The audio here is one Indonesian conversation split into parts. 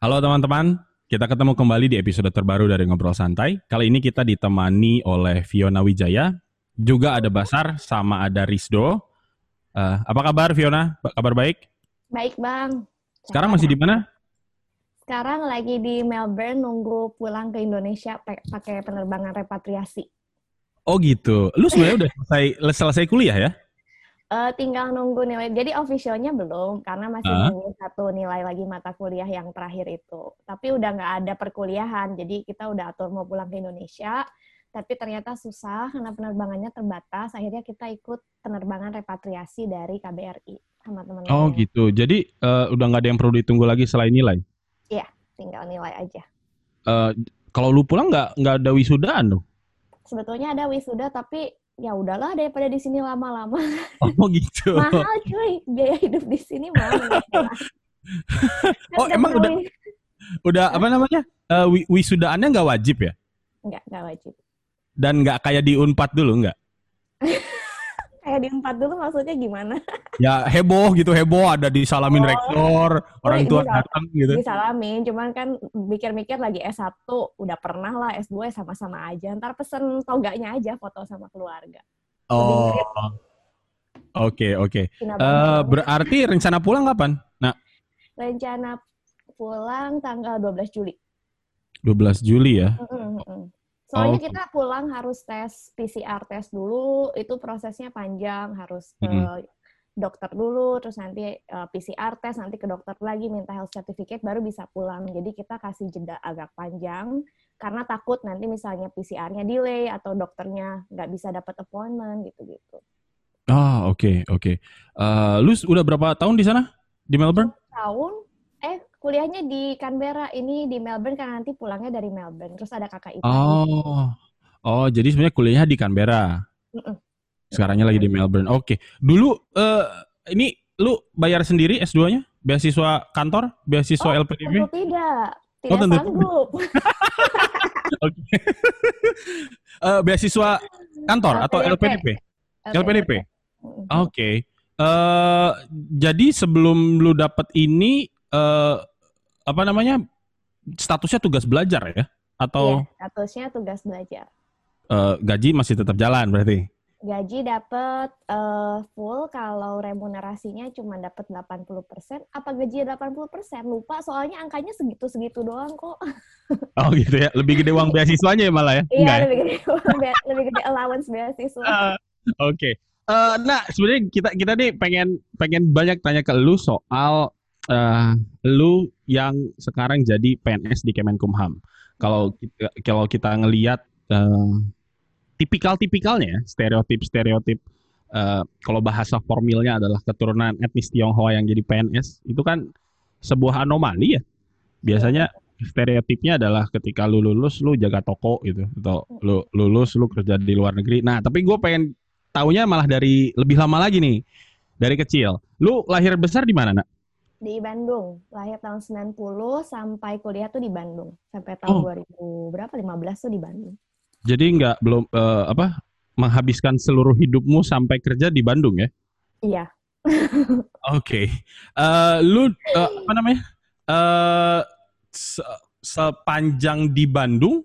Halo teman-teman, kita ketemu kembali di episode terbaru dari Ngobrol Santai. Kali ini kita ditemani oleh Fiona Wijaya, juga ada Basar, sama ada Rizdo. Eh, apa kabar Fiona? Ba- Kabar baik? Baik, Bang. Sekarang masih di mana? Sekarang lagi di Melbourne nunggu pulang ke Indonesia pa- pakai penerbangan repatriasi. Oh gitu. Lu sebenarnya udah selesai selesai kuliah ya? Eh, tinggal nunggu nilai. Jadi officialnya belum karena masih Ah. nunggu satu nilai lagi mata kuliah yang terakhir itu. Tapi udah nggak ada perkuliahan. Jadi kita udah atur mau pulang ke Indonesia. Tapi ternyata susah karena penerbangannya terbatas. Akhirnya kita ikut penerbangan repatriasi dari KBRI sama teman Oh gitu. Jadi eh, udah nggak ada yang perlu ditunggu lagi selain nilai. Tinggal nilai aja. Eh, kalau lu pulang nggak nggak ada wisudaan dong? Sebetulnya ada wisuda tapi ya udahlah daripada di sini lama-lama. Oh gitu. mahal cuy biaya hidup di sini mahal Oh, emang udah- Udah apa namanya? Wi- wisudaannya nggak wajib ya? nggak nggak wajib Dan nggak kayak di Unpad dulu nggak? kayak di empat dulu maksudnya gimana Ya heboh gitu heboh ada disalamin Oh. rektor, orang tua datang gitu. disalamin cuman kan mikir-mikir lagi S1 udah pernah lah S2 sama-sama aja ntar pesen toganya aja foto sama keluarga Oh. Oke oke. Cina Eh, banget. berarti rencana pulang kapan? Nah, rencana pulang tanggal 12 Juli 12 Juli ya. Mm, mm, mm. Soalnya Oh. kita pulang harus tes PCR tes dulu, itu prosesnya panjang, harus ke Mm. dokter dulu, terus nanti eh, PCR tes, nanti ke dokter lagi minta health certificate baru bisa pulang. Jadi kita kasih jeda agak panjang karena takut nanti misalnya PCR-nya delay atau dokternya nggak bisa dapat appointment gitu-gitu. Ah, oke oke. Eh, lu udah berapa tahun di sana? Di Melbourne? Tahun eh kuliahnya di Canberra, ini di Melbourne karena nanti pulangnya dari Melbourne. Terus ada kakak ipar. Oh. Oh, jadi sebenarnya kuliahnya di Canberra. Mm-mm. Sekarangnya lagi di Melbourne. Oke. Dulu eh ini lu bayar sendiri S2-nya? Beasiswa kantor? Beasiswa Oh, LPDP? Tentu tidak, tidak Oh, tentu sanggup. Oke. Eh, beasiswa kantor atau LPDP? LPDP. Mm-mm. Oke. Eh jadi sebelum lu dapat ini eh apa namanya? Statusnya tugas belajar ya? Atau Iya, statusnya tugas belajar. eh, gaji masih tetap jalan berarti? Gaji dapat eh, full kalau remunerasinya cuma dapat 80%. Apa gaji 80%? Lupa soalnya angkanya segitu-segitu doang kok. Oh gitu ya. Lebih gede uang beasiswanya ya malah ya? Iya, Enggak ya? lebih gede be- lebih gede allowance beasiswa. Ah, Oke. Eh, nah, sebenarnya kita kita nih pengen pengen banyak tanya ke lu soal eh lu yang sekarang jadi PNS di Kemenkumham. Kalau kita, kalau kita ngelihat eh, tipikal-tipikalnya, ya, stereotip-stereotip eh, kalau bahasa formilnya adalah keturunan etnis Tionghoa yang jadi PNS, itu kan sebuah anomali ya. Biasanya stereotipnya adalah ketika lu lulus lu jaga toko gitu atau lu lulus lu kerja di luar negeri. Nah, tapi gue pengen taunya malah dari lebih lama lagi nih. Dari kecil. Lu lahir besar di mana, Nak? Di Bandung, lahir tahun 90 sampai kuliah tuh di Bandung. Sampai tahun Oh. 2000 berapa? 15 tuh di Bandung. Jadi nggak belum eh, apa menghabiskan seluruh hidupmu sampai kerja di Bandung ya? Iya. Oke. Eh, lu eh, apa namanya? Eh se- sepanjang di Bandung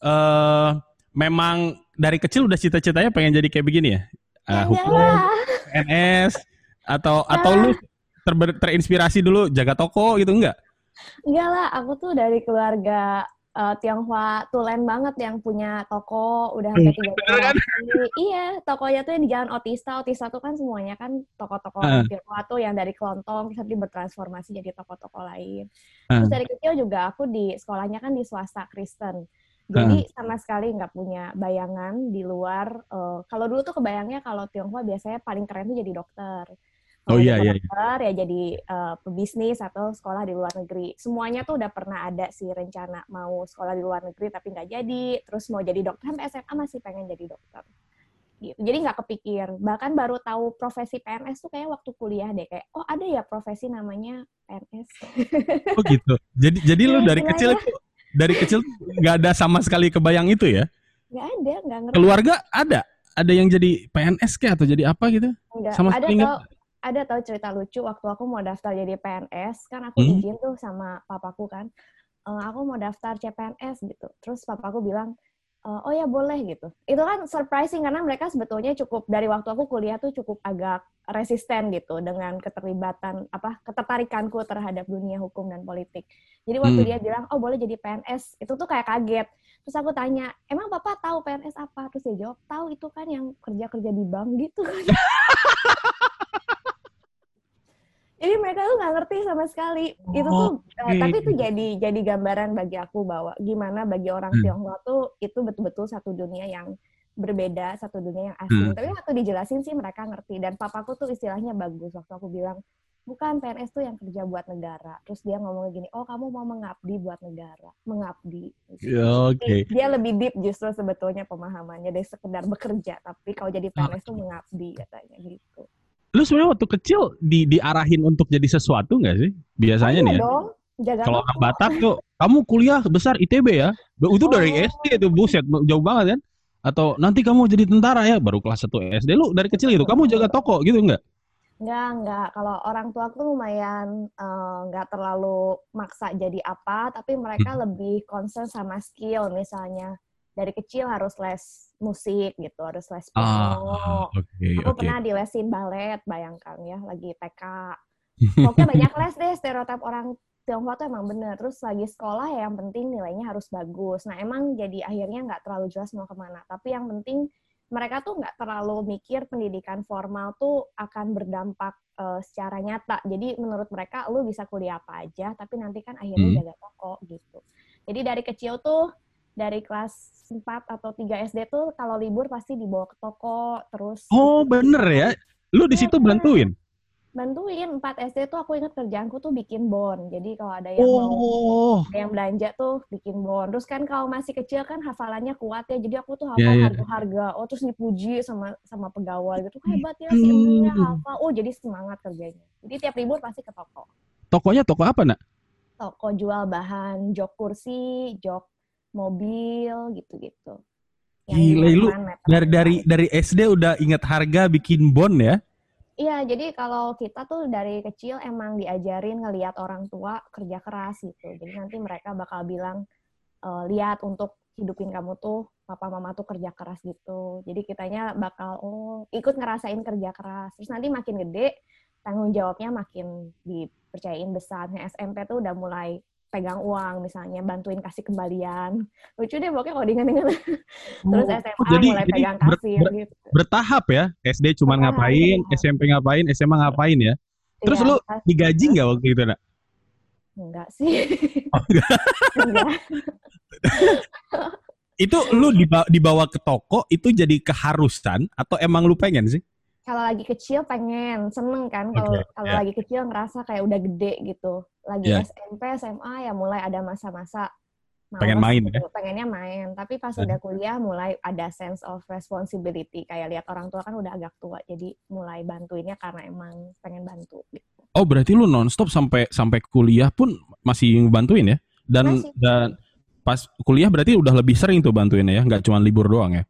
eh memang dari kecil udah cita-citanya pengen jadi kayak begini ya? Enggak hukum. PNS atau atau lu ter- terinspirasi dulu jaga toko gitu enggak? Enggak lah, aku tuh dari keluarga eh, Tionghoa tulen banget yang punya toko udah sampai tiga bener kan? generasi. Iya, tokonya tuh yang di Jalan Otista. Otista tuh kan semuanya kan toko-toko Heeh. Tionghoa tuh yang dari kelontong terus nanti bertransformasi jadi toko-toko lain. Heeh. Terus dari kecil juga aku di sekolahnya kan di swasta Kristen. Jadi sama sekali nggak punya bayangan di luar. eh, kalau dulu tuh kebayangnya kalau Tionghoa biasanya paling keren tuh jadi dokter. Oh, iya, iya, iya. dokter ya jadi eh, pebisnis atau sekolah di luar negeri. Semuanya tuh udah pernah ada sih rencana mau sekolah di luar negeri tapi nggak jadi. Terus mau jadi dokter sampai SMA masih pengen jadi dokter. Gitu. Jadi nggak kepikir. Bahkan baru tahu profesi PNS tuh kayak waktu kuliah deh kayak oh ada ya profesi namanya PNS. Oh gitu. Jadi jadi lu Iya, dari kecil dari kecil nggak ada sama sekali kebayang itu ya? Nggak ada, nggak ngerti. Keluarga ada? Ada yang jadi PNS kayak atau jadi apa gitu? Nggak, sama ada sekali ada tau cerita lucu waktu aku mau daftar jadi PNS kan aku Hmm. izin tuh sama papaku kan. "Eh, aku mau daftar CPNS gitu. Terus papaku bilang "Eh, oh ya boleh gitu. Itu kan surprising karena mereka sebetulnya cukup dari waktu aku kuliah tuh cukup agak resisten gitu dengan keterlibatan apa ketertarikanku terhadap dunia hukum dan politik. Jadi waktu Hmm. dia bilang oh boleh jadi PNS itu tuh kayak kaget. Terus aku tanya emang papa tahu PNS apa? Terus dia jawab tahu itu kan yang kerja kerja di bank gitu jadi mereka tuh nggak ngerti sama sekali itu tuh eh, Oke. tapi itu jadi jadi gambaran bagi aku bahwa gimana bagi orang Hmm. Tionghoa tuh itu betul-betul satu dunia yang berbeda satu dunia yang asing Hmm. tapi waktu dijelasin sih mereka ngerti dan papaku tuh istilahnya bagus waktu aku bilang bukan PNS tuh yang kerja buat negara terus dia ngomong gini oh kamu mau mengabdi buat negara mengabdi Ya, Oke. dia lebih deep justru sebetulnya pemahamannya dari sekedar bekerja tapi kalau jadi Ah. PNS tuh mengabdi katanya gitu Lu sebenarnya waktu kecil di diarahin untuk jadi sesuatu nggak sih? Biasanya Oh, nih iya ya. dong jaga Kalau orang Batak tuh, kamu kuliah besar ITB ya? Itu dari Oh. SD itu buset jauh banget kan? Atau nanti kamu jadi tentara ya? Baru kelas 1 SD lu dari kecil gitu. Kamu jaga toko gitu nggak? Enggak, enggak. Kalau orang tua aku lumayan enggak terlalu maksa jadi apa, tapi mereka Hmm. lebih concern sama skill. Misalnya dari kecil harus les musik gitu, harus les piano. Ah, oke aku oke. pernah di lesin balet, bayangkan ya, lagi TK. Pokoknya banyak les deh, stereotip orang Tionghoa tuh emang bener. Terus lagi sekolah ya yang penting nilainya harus bagus. Nah emang jadi akhirnya nggak terlalu jelas mau ke mana. Tapi yang penting mereka tuh nggak terlalu mikir pendidikan formal tuh akan berdampak eh, secara nyata. Jadi menurut mereka lu bisa kuliah apa aja, tapi nanti kan akhirnya Hmm. jaga toko gitu. Jadi dari kecil tuh dari kelas 4 atau 3 SD tuh kalau libur pasti dibawa ke toko terus Oh bener ya? Lu di situ bener. bantuin? bantuin 4 SD tuh aku ingat kerjaanku tuh bikin bon. Jadi kalau ada yang mau Oh, ada yang belanja tuh bikin bon. Terus kan kalau masih kecil kan hafalannya kuat ya. Jadi aku tuh hafal iya. harga-harga. Oh terus dipuji sama sama pegawai gitu. Hebat ya si Hmm. hafal. Oh jadi semangat kerjanya. Jadi tiap libur pasti ke toko. tokonya toko apa nak? Toko jual bahan jok kursi, jok mobil gitu-gitu. Gila, lu. Dari dari dari SD udah ingat harga bikin bon ya? Iya, jadi kalau kita tuh dari kecil emang diajarin ngelihat orang tua kerja keras gitu. Jadi nanti mereka bakal bilang, e, lihat untuk hidupin kamu tuh papa mama tuh kerja keras gitu. Jadi kitanya bakal oh ikut ngerasain kerja keras. Terus nanti makin gede tanggung jawabnya makin dipercayain besar. Nah, SMP tuh udah mulai pegang uang misalnya bantuin kasih kembalian. Lucu deh pokoknya kalau diingat-ingat. Terus Oh, SMA jadi- mulai jadi pegang ber- kasir ber- gitu. Bertahap ya? SD cuma Bertahap, ngapain, bertahap. SMP ngapain, SMA ngapain ya? Terus Iya, lu digaji nggak waktu itu nak? Enggak sih. Oh, enggak. enggak. Itu lu diba- dibawa ke toko itu jadi keharusan atau emang lu pengen sih? Kalau lagi kecil pengen, seneng kan kalau Oke, kalau ya. lagi kecil ngerasa kayak udah gede gitu. Lagi Ya. SMP, SMA ya mulai ada masa-masa Pengen main gitu, Pengennya main, tapi pas Ya. udah kuliah mulai ada sense of responsibility kayak lihat orang tua kan udah agak tua jadi mulai bantuinnya karena emang pengen bantu gitu. Oh berarti lu nonstop sampai sampai kuliah pun masih bantuin ya? Dan Masih. dan pas kuliah berarti udah lebih sering tuh bantuinnya ya, nggak cuma libur doang ya?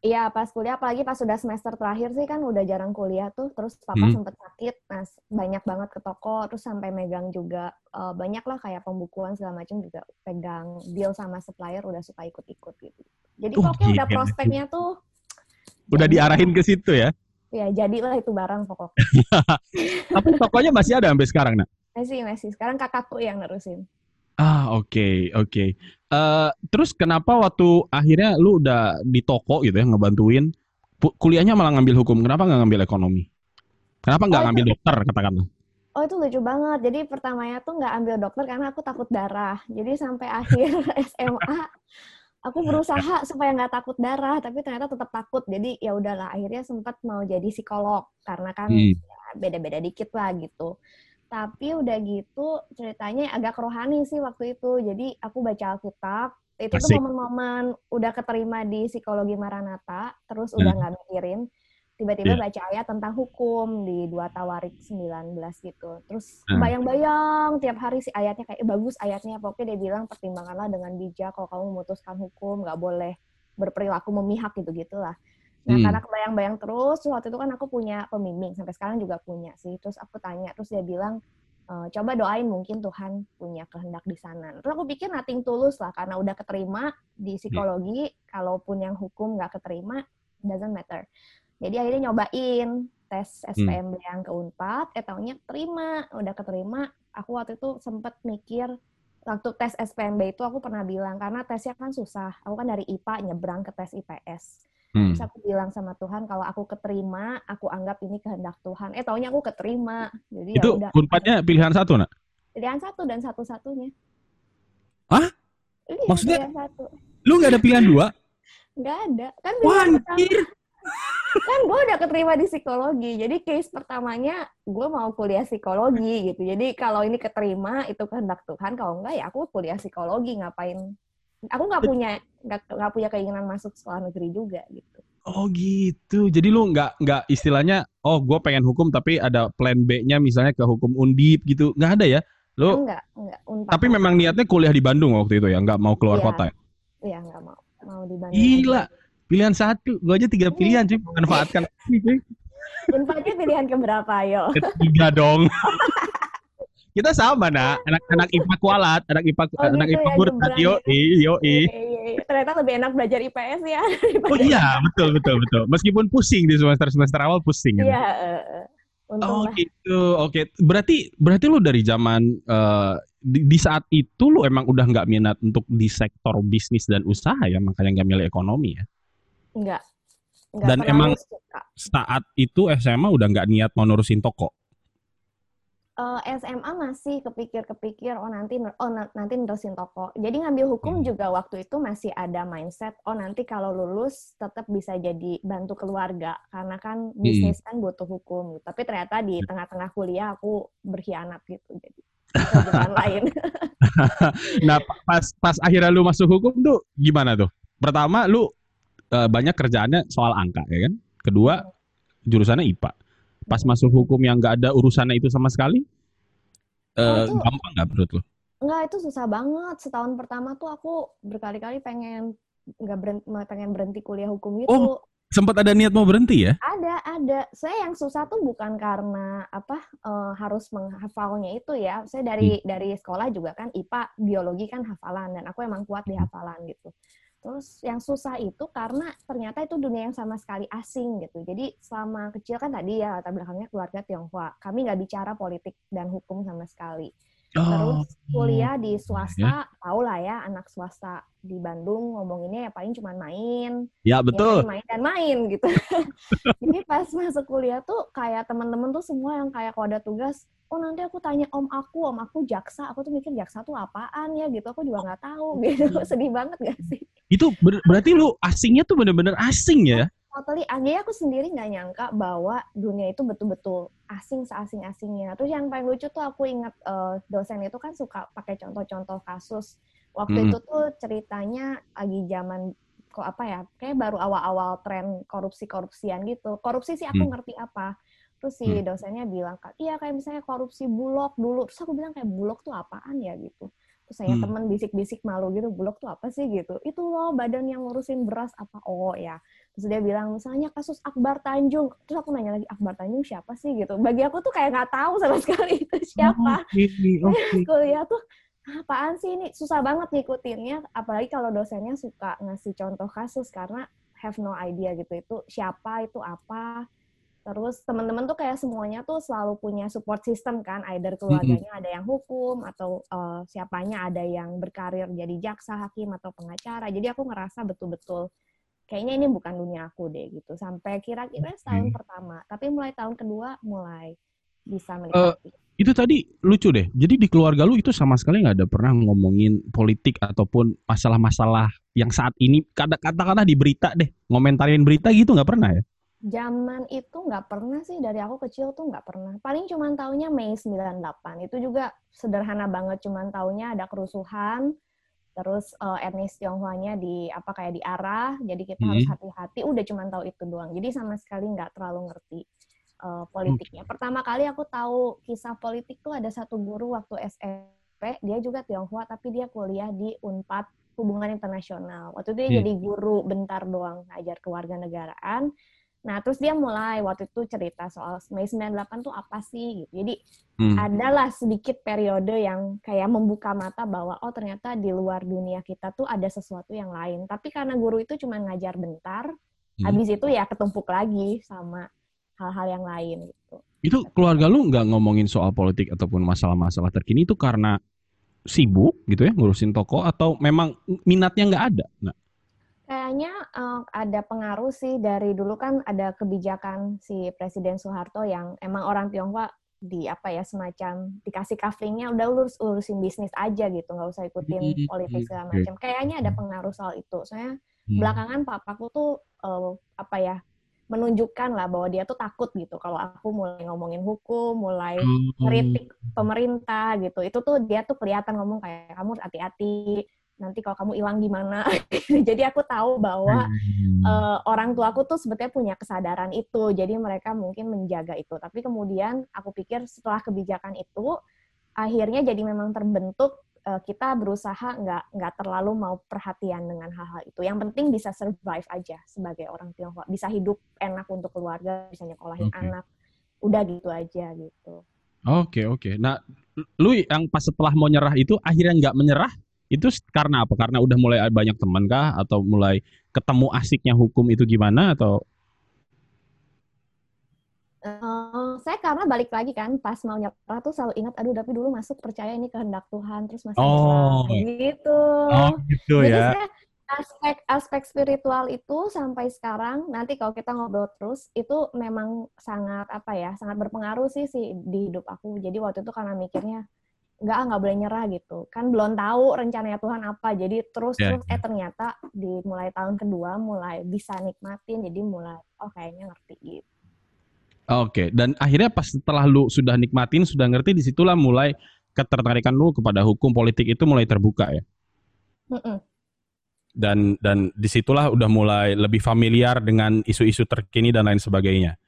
Iya, pas kuliah, apalagi pas sudah semester terakhir sih kan udah jarang kuliah tuh, terus papa Hmm. sempet sakit, nah banyak banget ke toko, terus sampai megang juga, eh, banyak lah kayak pembukuan segala macam juga pegang deal sama supplier udah suka ikut-ikut gitu. Jadi Oh, pokoknya udah gila. prospeknya tuh, Udah jadi- diarahin ke situ ya? ya jadilah itu barang pokoknya. Tapi tokonya masih ada sampai sekarang nak? Masih, masih. Sekarang kakakku yang nerusin. Ah oke oke. Eh, terus kenapa waktu akhirnya lu udah di toko gitu ya ngebantuin, kuliahnya malah ngambil hukum? Kenapa nggak ngambil ekonomi? Kenapa nggak Oh, ngambil dokter katakanlah? Oh itu lucu banget. Jadi pertamanya tuh nggak ambil dokter karena aku takut darah. Jadi sampai akhir SMA aku berusaha supaya nggak takut darah, tapi ternyata tetap takut. Jadi ya udahlah. Akhirnya sempat mau jadi psikolog karena kan Hmm. ya, beda-beda dikit lah gitu. Tapi udah gitu ceritanya agak rohani sih waktu itu. Jadi aku baca Alkitab. Itu tuh Asik. momen-momen udah keterima di psikologi Maranatha, terus udah nggak mikirin tiba-tiba Iya. baca ayat tentang hukum di dua Tawarik 19 gitu. Terus Hmm. bayang-bayang tiap hari si ayatnya kayak "Eh, bagus ayatnya. Pokoknya dia bilang pertimbangkanlah dengan bijak kalau kamu memutuskan hukum, nggak boleh berperilaku memihak gitu-gitulah. Nah, Hmm. karena kebayang-bayang terus, waktu itu kan aku punya pembimbing, sampai sekarang juga punya sih. Terus aku tanya, terus dia bilang, "Eh, coba doain mungkin Tuhan punya kehendak di sana. Terus aku pikir nothing tulus lah, karena udah keterima di psikologi, kalaupun yang hukum nggak keterima, doesn't matter. Jadi akhirnya nyobain tes SPMB yang ke Unpad, eh taunya terima, udah keterima. Aku waktu itu sempet mikir, waktu tes SPMB itu aku pernah bilang, karena tesnya kan susah. Aku kan dari IPA nyebrang ke tes IPS. Hmm. Terus aku bilang sama Tuhan kalau aku keterima, aku anggap ini kehendak Tuhan. Eh taunya aku keterima. Jadi Itu ya udah. pilihan satu, nak? Pilihan satu dan satu-satunya. Hah? Iya, Maksudnya- pilihan satu. Lu nggak ada pilihan dua? Nggak ada. Kan Wah, kan gue udah keterima di psikologi. Jadi case pertamanya gue mau kuliah psikologi gitu. Jadi kalau ini keterima itu kehendak Tuhan. Kalau enggak ya aku kuliah psikologi ngapain? Aku nggak punya nggak punya keinginan masuk sekolah negeri juga gitu. Oh gitu. Jadi lu nggak nggak istilahnya, oh gue pengen hukum tapi ada plan B-nya misalnya ke hukum undip gitu. Nggak ada ya? Lu Enggak, enggak. Unpad. tapi memang niatnya kuliah di Bandung waktu itu ya, nggak mau keluar Iya. kota ya? Iya nggak mau mau di Bandung. Gila. Pilihan satu, gue aja tiga pilihan cuy, manfaatkan. Unpadnya pilihan keberapa ayo? Tiga dong. Kita sama nak, anak-anak IPA kualat, anak IPA, Oh, anak gitu IPA ya, nyebrang yo ya. yo Iya, iya, iya. Ternyata lebih enak belajar IPS ya. Oh iya, betul betul betul. Meskipun pusing di semester semester awal pusing. Iya, untung Oh lah. gitu, oke. Berarti berarti lu dari zaman eh, di, di saat itu lu emang udah nggak minat untuk di sektor bisnis dan usaha ya, makanya nggak milih ekonomi ya. Enggak. Enggak Dan emang- suka. Saat itu SMA udah nggak niat mau nurusin toko. Eh, SMA masih kepikir-kepikir oh nanti oh na- nanti nerusin toko. Jadi ngambil hukum Hmm. juga waktu itu masih ada mindset oh nanti kalau lulus tetap bisa jadi bantu keluarga karena kan Hmm. bisnis kan butuh hukum. Tapi ternyata di tengah-tengah kuliah aku berkhianat gitu jadi jalan lain. Nah pa- pas pas akhirnya lu masuk hukum tuh gimana tuh? Pertama lu eh, banyak kerjaannya soal angka ya kan. Kedua jurusannya IPA. Pas masuk hukum yang nggak ada urusannya itu sama sekali, eh, Oh, itu- gampang nggak menurut lu? Enggak, itu susah banget. Setahun pertama tuh aku berkali-kali pengen nggak berhenti, pengen berhenti kuliah hukum gitu. Oh. Sempat ada niat mau berhenti ya? Ada, ada. Saya yang susah tuh bukan karena apa eh, harus menghafalnya itu ya. Saya dari dari sekolah juga kan IPA, biologi kan hafalan dan aku emang kuat di hafalan gitu. Terus yang susah itu karena ternyata itu dunia yang sama sekali asing gitu. Jadi selama kecil kan tadi ya latar belakangnya keluarga Tionghoa. Kami nggak bicara politik dan hukum sama sekali. Terus kuliah di swasta, tau lah ya anak swasta di Bandung ngomonginnya ya paling cuma main, Ya betul. ya main dan main gitu. Jadi pas masuk kuliah tuh kayak teman-teman tuh semua yang kayak kalau ada tugas, oh nanti aku tanya om aku, om aku jaksa, aku tuh mikir jaksa tuh apaan ya gitu, aku juga nggak tahu gitu, sedih banget gak sih? Itu ber- berarti lu asingnya tuh bener-bener asing ya? Totally, akhirnya aku sendiri nggak nyangka bahwa dunia itu betul-betul asing seasing-asingnya. Terus yang paling lucu tuh aku ingat eh, dosen itu kan suka pakai contoh-contoh kasus. Waktu Hmm. itu tuh ceritanya lagi zaman kok apa ya? Kayak baru awal-awal tren korupsi-korupsian gitu. Korupsi sih aku Hmm. ngerti apa. Terus si Hmm. dosennya bilang, iya kayak misalnya korupsi bulog dulu. Terus aku bilang kayak bulog tuh apaan ya gitu. Terus saya Hmm. temen bisik-bisik malu gitu, bulog tuh apa sih gitu. Itu loh badan yang ngurusin beras apa. Oh ya, Terus dia bilang misalnya kasus Akbar Tanjung. Terus aku nanya lagi Akbar Tanjung siapa sih gitu. Bagi aku tuh kayak nggak tahu sama sekali itu siapa. Oke, oke. Kuliah tuh apaan sih ini susah banget ngikutinnya. Apalagi kalau dosennya suka ngasih contoh kasus karena have no idea gitu itu siapa itu apa. Terus teman-teman tuh kayak semuanya tuh selalu punya support system kan, either keluarganya ada yang hukum atau eh, siapanya ada yang berkarir jadi jaksa, hakim atau pengacara. Jadi aku ngerasa betul-betul kayaknya ini bukan dunia aku deh gitu. Sampai kira-kira setahun Oke. pertama, tapi mulai tahun kedua mulai bisa Eh, menikmati. Itu tadi lucu deh. Jadi di keluarga lu itu sama sekali nggak ada pernah ngomongin politik ataupun masalah-masalah yang saat ini kata- katakanlah di berita deh, ngomentarin berita gitu nggak pernah ya? Zaman itu nggak pernah sih dari aku kecil tuh nggak pernah. Paling cuman taunya Mei 98. Itu juga sederhana banget cuman taunya ada kerusuhan terus eh, etnis Tionghoanya di apa kayak diarah jadi kita harus Hmm. hati-hati udah cuman tahu itu doang. Jadi sama sekali nggak terlalu ngerti eh, politiknya. Pertama kali aku tahu kisah politik tuh ada satu guru waktu SM SMP, dia juga Tionghoa tapi dia kuliah di Unpad Hubungan Internasional. Waktu itu dia Hmm. jadi guru bentar doang ngajar kewarganegaraan. Nah, terus dia mulai waktu itu cerita soal Mei 98 tuh apa sih gitu. Jadi Hmm. adalah sedikit periode yang kayak membuka mata bahwa oh ternyata di luar dunia kita tuh ada sesuatu yang lain. Tapi karena guru itu cuma ngajar bentar, Hmm. habis itu ya ketumpuk lagi sama hal-hal yang lain gitu. Itu keluarga lu nggak ngomongin soal politik ataupun masalah-masalah terkini itu karena sibuk gitu ya ngurusin toko atau memang minatnya nggak ada? Nah, Kayaknya eh, ada pengaruh sih dari dulu kan ada kebijakan si Presiden Soeharto yang emang orang Tionghoa di apa ya semacam dikasih coveringnya udah urus urusin bisnis aja gitu nggak usah ikutin Hmm, politik segala macam. Kayaknya ada pengaruh soal itu. Soalnya hmm. belakangan papaku tuh eh, apa ya menunjukkan lah bahwa dia tuh takut gitu kalau aku mulai ngomongin hukum, mulai Hmm. ngeritik pemerintah gitu. Itu tuh dia tuh kelihatan ngomong kayak kamu hati-hati. Nanti kalau kamu hilang gimana? Jadi aku tahu bahwa Hmm. eh, orang tuaku tuh sebetulnya punya kesadaran itu. Jadi mereka mungkin menjaga itu. Tapi kemudian aku pikir setelah kebijakan itu akhirnya jadi memang terbentuk eh, kita berusaha nggak nggak terlalu mau perhatian dengan hal-hal itu. Yang penting bisa survive aja sebagai orang Tionghoa, bisa hidup enak untuk keluarga, bisa nyekolahin Oke. anak, udah gitu aja gitu. Oke oke. Nah, lu yang pas setelah mau nyerah itu akhirnya nggak menyerah itu karena apa? Karena udah mulai banyak teman kah? Atau mulai ketemu asiknya hukum itu gimana? Atau Eh, saya karena balik lagi kan pas mau nyerah tuh selalu ingat aduh tapi dulu masuk percaya ini kehendak Tuhan terus masih Oh. nyerah gitu. gitu Jadi saya aspek aspek spiritual itu sampai sekarang nanti kalau kita ngobrol terus itu memang sangat apa ya sangat berpengaruh sih sih di hidup aku. Jadi waktu itu karena mikirnya nggak ah, nggak boleh nyerah gitu kan belum tahu rencananya Tuhan apa jadi terus Ya, terus eh ternyata di mulai tahun kedua mulai bisa nikmatin jadi mulai oh kayaknya ngerti gitu. Oke, dan akhirnya pas setelah lu sudah nikmatin, sudah ngerti, di situlah mulai ketertarikan lu kepada hukum politik itu mulai terbuka ya. Mm-mm. Dan dan di situlah udah mulai lebih familiar dengan isu-isu terkini dan lain sebagainya.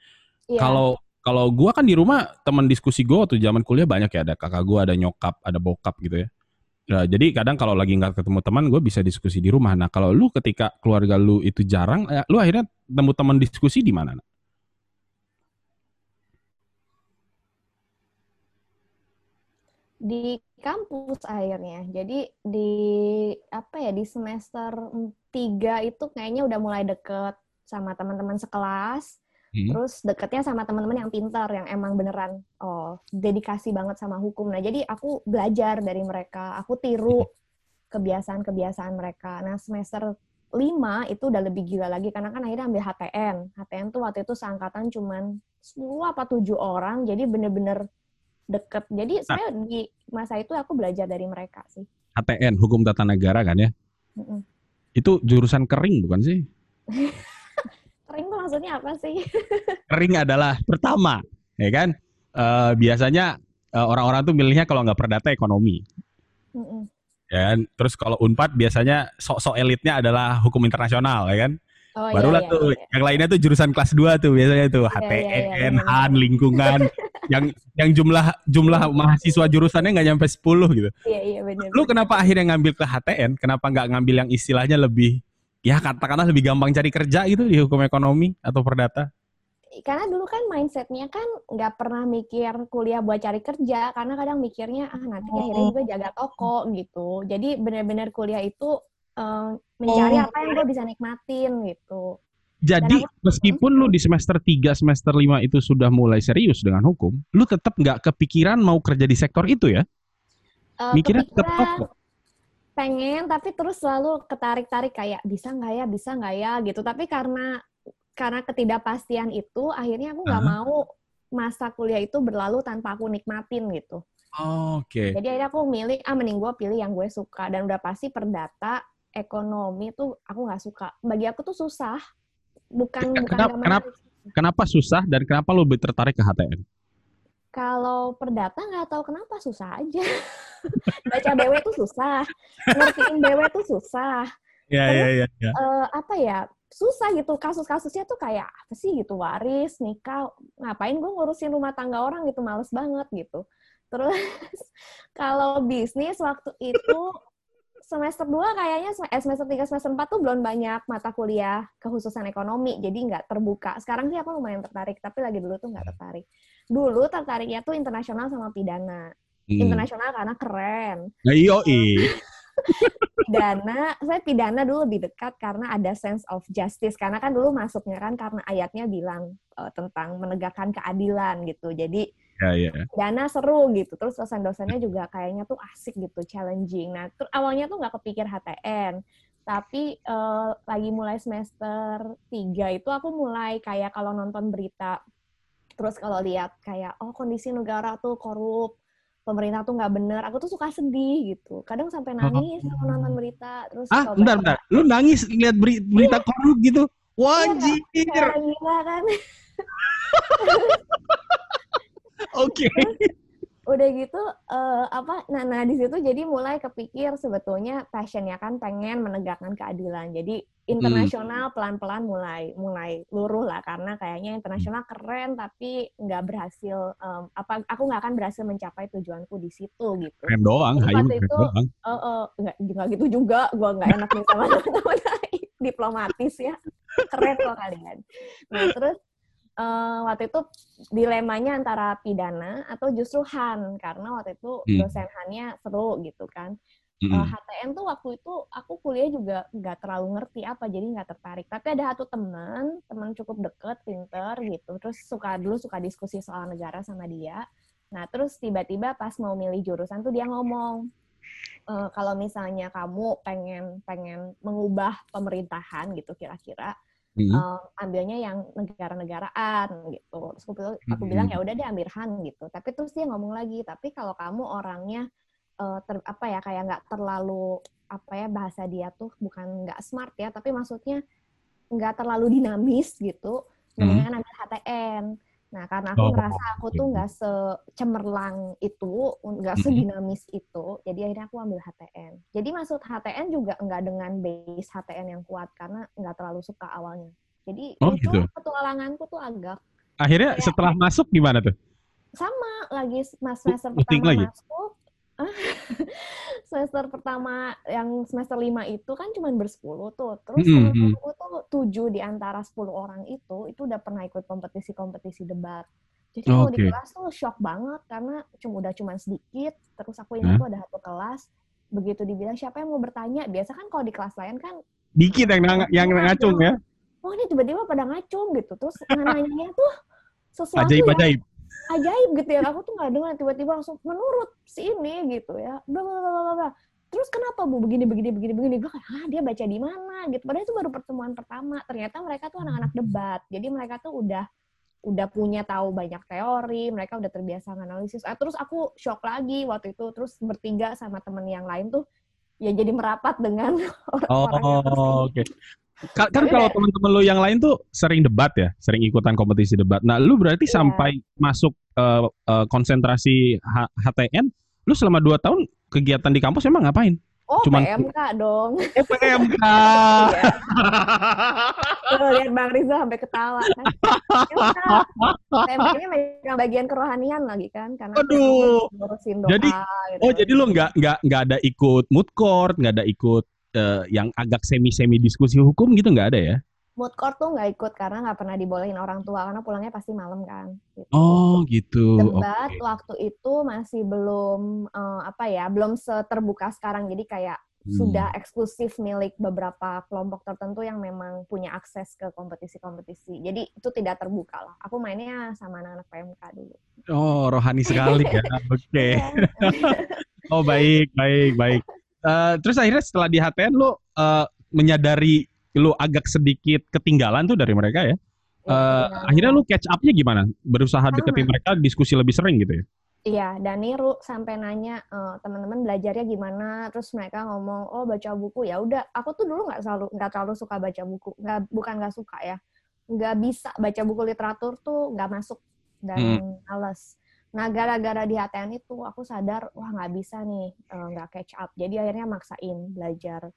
Iya. Kalau kalau gua kan di rumah teman diskusi gua waktu zaman kuliah banyak ya, ada kakak gua, ada nyokap, ada bokap gitu ya. Nah, jadi kadang kalau lagi nggak ketemu teman, gue bisa diskusi di rumah. Nah, kalau lu ketika keluarga lu itu jarang, eh, lu akhirnya temu teman diskusi di mana? Di kampus akhirnya. Jadi di apa ya di semester 3 itu kayaknya udah mulai deket sama teman-teman sekelas. Hmm. Terus deketnya sama teman-teman yang pintar yang emang beneran oh dedikasi banget sama hukum. Nah, jadi aku belajar dari mereka, aku tiru kebiasaan-kebiasaan mereka. Nah, semester 5 itu udah lebih gila lagi karena kan akhirnya ambil HTN. HTN tuh waktu itu seangkatan cuman 10 apa 7 orang, jadi bener-bener deket. Jadi saya di masa itu aku belajar dari mereka sih. HTN, Hukum Tata Negara kan ya? Mm-mm. Itu jurusan kering bukan sih? Kering tuh maksudnya apa sih? Kering adalah pertama, ya kan? Eh, biasanya eh, orang-orang tuh milihnya kalau nggak perdata ekonomi, Mm-mm. ya kan? Terus kalau Unpad biasanya sok-sok elitnya adalah hukum internasional, ya kan? Oh, iya, Barulah iya, tuh, iya. yang lainnya tuh jurusan kelas 2 tuh biasanya tuh iya, iya, HTN, benar-benar. HAN, lingkungan, yang yang jumlah jumlah mahasiswa jurusannya nggak nyampe 10 gitu. Iya, iya benar. Lu kenapa akhirnya ngambil ke HTN? Kenapa nggak ngambil yang istilahnya lebih ya katakanlah lebih gampang cari kerja gitu di hukum ekonomi atau perdata? karena dulu kan mindsetnya kan nggak pernah mikir kuliah buat cari kerja karena kadang mikirnya ah nanti akhirnya juga jaga toko gitu jadi benar-benar kuliah itu eh, mencari Oh. apa yang gue bisa nikmatin gitu Jadi Dan meskipun lu di semester 3, semester 5 itu sudah mulai serius dengan hukum, lu tetap nggak kepikiran mau kerja di sektor itu ya? Eh, Mikirnya tetap toko. Pengen tapi terus selalu ketarik-tarik kayak bisa nggak ya bisa nggak ya gitu tapi karena karena ketidakpastian itu akhirnya aku nggak Aha. mau masa kuliah itu berlalu tanpa aku nikmatin gitu Oke. Jadi akhirnya aku milih, ah mending gue pilih yang gue suka. Dan udah pasti perdata, ekonomi tuh aku nggak suka. Bagi aku tuh susah. Bukan, bukan Kenapa- nggak kenapa- menarik. Kenapa susah dan kenapa lu lebih tertarik ke HTN? Kalau perdata nggak tahu kenapa susah aja. Baca BW tuh susah. Ngertiin BW tuh susah. Iya, Terus, iya, iya. iya. Eh, apa ya, susah gitu. Kasus-kasusnya tuh kayak, apa sih gitu, waris, nikah. Ngapain gue ngurusin rumah tangga orang gitu, males banget gitu. Terus kalau bisnis waktu itu semester 2 kayaknya eh, semester 3 semester 4 tuh belum banyak mata kuliah kekhususan ekonomi jadi nggak terbuka. Sekarang sih aku lumayan tertarik tapi lagi dulu tuh nggak tertarik. Dulu tertariknya tuh internasional sama pidana. Hmm. internasional karena keren. Nah, iyo pidana saya pidana dulu lebih dekat karena ada sense of justice karena kan dulu masuknya kan karena ayatnya bilang uh, tentang menegakkan keadilan gitu. Jadi ya, ya. dana seru gitu terus dosen-dosennya juga kayaknya tuh asik gitu challenging nah ter awalnya tuh nggak kepikir HTN tapi uh, lagi mulai semester 3 itu aku mulai kayak kalau nonton berita terus kalau lihat kayak oh kondisi negara tuh korup pemerintah tuh nggak bener aku tuh suka sedih gitu kadang sampai nangis oh. nonton berita terus ah bentar bentar lu nangis lihat berita iya. korup gitu wajib iya, gila kan Oke. Okay. Udah gitu uh, apa nah nah di situ jadi mulai kepikir sebetulnya passionnya kan pengen menegakkan keadilan. Jadi internasional hmm. pelan-pelan mulai mulai luruh lah karena kayaknya internasional keren tapi nggak berhasil um, apa aku nggak akan berhasil mencapai tujuanku di situ gitu. Keren doang, waktu itu doang. Uh, uh, nggak nggak gitu juga, gue nggak enak nih sama teman-teman diplomatis ya. Keren loh kalian. Nah terus uh, waktu itu dilemanya antara pidana atau justru Han karena waktu itu hmm. dosen Hannya seru gitu kan. Hmm. Uh, eh, HTN tuh waktu itu aku kuliah juga nggak terlalu ngerti apa jadi nggak tertarik. Tapi ada satu teman, teman cukup deket, pinter gitu. Terus suka dulu suka diskusi soal negara sama dia. Nah terus tiba-tiba pas mau milih jurusan tuh dia ngomong, e, kalau misalnya kamu pengen pengen mengubah pemerintahan gitu kira-kira, hmm. uh, ambilnya yang negara-negaraan gitu. Terus aku, aku hmm. bilang ya udah deh ambil Han gitu. Tapi terus dia ngomong lagi, tapi kalau kamu orangnya uh, ter, apa ya kayak nggak terlalu apa ya bahasa dia tuh bukan nggak smart ya, tapi maksudnya nggak terlalu dinamis gitu, mendingan hmm. ambil HTN. Nah, karena aku oh, ngerasa aku tuh nggak secemerlang itu, nggak sedinamis itu, jadi akhirnya aku ambil HTN. Jadi maksud HTN juga nggak dengan base HTN yang kuat, karena nggak terlalu suka awalnya. Jadi oh, itu gitu. petualanganku tuh agak... Akhirnya kayak, setelah masuk gimana tuh? Sama, lagi mas semester pertama lagi? masuk, semester pertama yang semester lima itu kan cuma bersepuluh tuh. Terus mm -hmm. aku tuh tujuh di antara sepuluh orang itu, itu udah pernah ikut kompetisi-kompetisi debat. Jadi okay. kalau di kelas tuh shock banget karena cuma udah cuma sedikit. Terus aku ingat tuh ada satu kelas, begitu dibilang siapa yang mau bertanya, biasa kan kalau di kelas lain kan dikit yang ng yang ngacung ya. Oh ini tiba-tiba pada ngacung gitu. Terus nanya tuh sesuatu ajaib, yang, ajaib ajaib gitu ya aku tuh nggak dengar tiba-tiba langsung menurut si ini gitu ya. Bla bla bla bla terus kenapa bu begini begini begini begini? Gue kayak ah dia baca di mana? Gitu. Padahal itu baru pertemuan pertama. Ternyata mereka tuh anak-anak debat. Jadi mereka tuh udah udah punya tahu banyak teori mereka udah terbiasa analisis. Ah, terus aku shock lagi waktu itu. Terus bertiga sama temen yang lain tuh ya jadi merapat dengan orang-orang oh, oke. okay. Kan, kan kalau teman-teman lo yang lain tuh sering debat ya, sering ikutan kompetisi debat. Nah, lu berarti yeah. sampai masuk uh, uh, konsentrasi H HTN, lu selama dua tahun kegiatan di kampus emang ngapain? Oh, Cuman, PMK dong. Eh, PMK. Tuh, lihat Bang Riza sampai ketawa kan. PMK-nya megang bagian kerohanian lagi kan, karena Aduh. ngurusin doa. Jadi, gitu. oh jadi lu nggak nggak nggak ada ikut mood court, nggak ada ikut uh, yang agak semi-semi diskusi hukum gitu nggak ada ya? Mood court tuh nggak ikut karena nggak pernah dibolehin orang tua karena pulangnya pasti malam kan. Gitu. Oh gitu. Debat okay. waktu itu masih belum uh, apa ya, belum seterbuka sekarang. Jadi kayak hmm. sudah eksklusif milik beberapa kelompok tertentu yang memang punya akses ke kompetisi-kompetisi. Jadi itu tidak terbuka lah. Aku mainnya sama anak-anak PMK dulu. Oh rohani sekali ya. Oke. Okay. oh baik, baik, baik. Uh, terus akhirnya setelah di HTN lu uh, menyadari lu agak sedikit ketinggalan tuh dari mereka ya. Uh, ya, akhirnya lu catch up-nya gimana? Berusaha Sama. deketin mereka diskusi lebih sering gitu ya? Iya, dan Niru sampai nanya uh, teman-teman belajarnya gimana, terus mereka ngomong, oh baca buku ya udah. Aku tuh dulu nggak selalu nggak terlalu suka baca buku, nggak bukan nggak suka ya, nggak bisa baca buku literatur tuh nggak masuk dan hmm. males. Nah, gara-gara di HTN itu aku sadar, wah nggak bisa nih, eh, nggak uh, catch up. Jadi akhirnya maksain belajar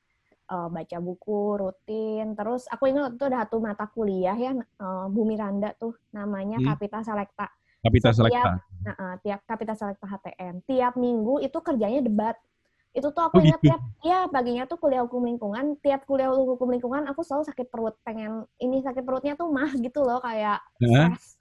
uh, baca buku rutin. Terus aku ingat itu ada satu mata kuliah ya, uh, Bu Miranda tuh, namanya hmm. Kapita Selekta. Kapita Selekta. Nah, uh, tiap Kapita Selekta HTN, tiap minggu itu kerjanya debat. Itu tuh Oh, aku ingat gitu. tiap, ya paginya tuh kuliah hukum lingkungan, tiap kuliah hukum lingkungan aku selalu sakit perut, pengen ini sakit perutnya tuh mah gitu loh kayak Hah? stres.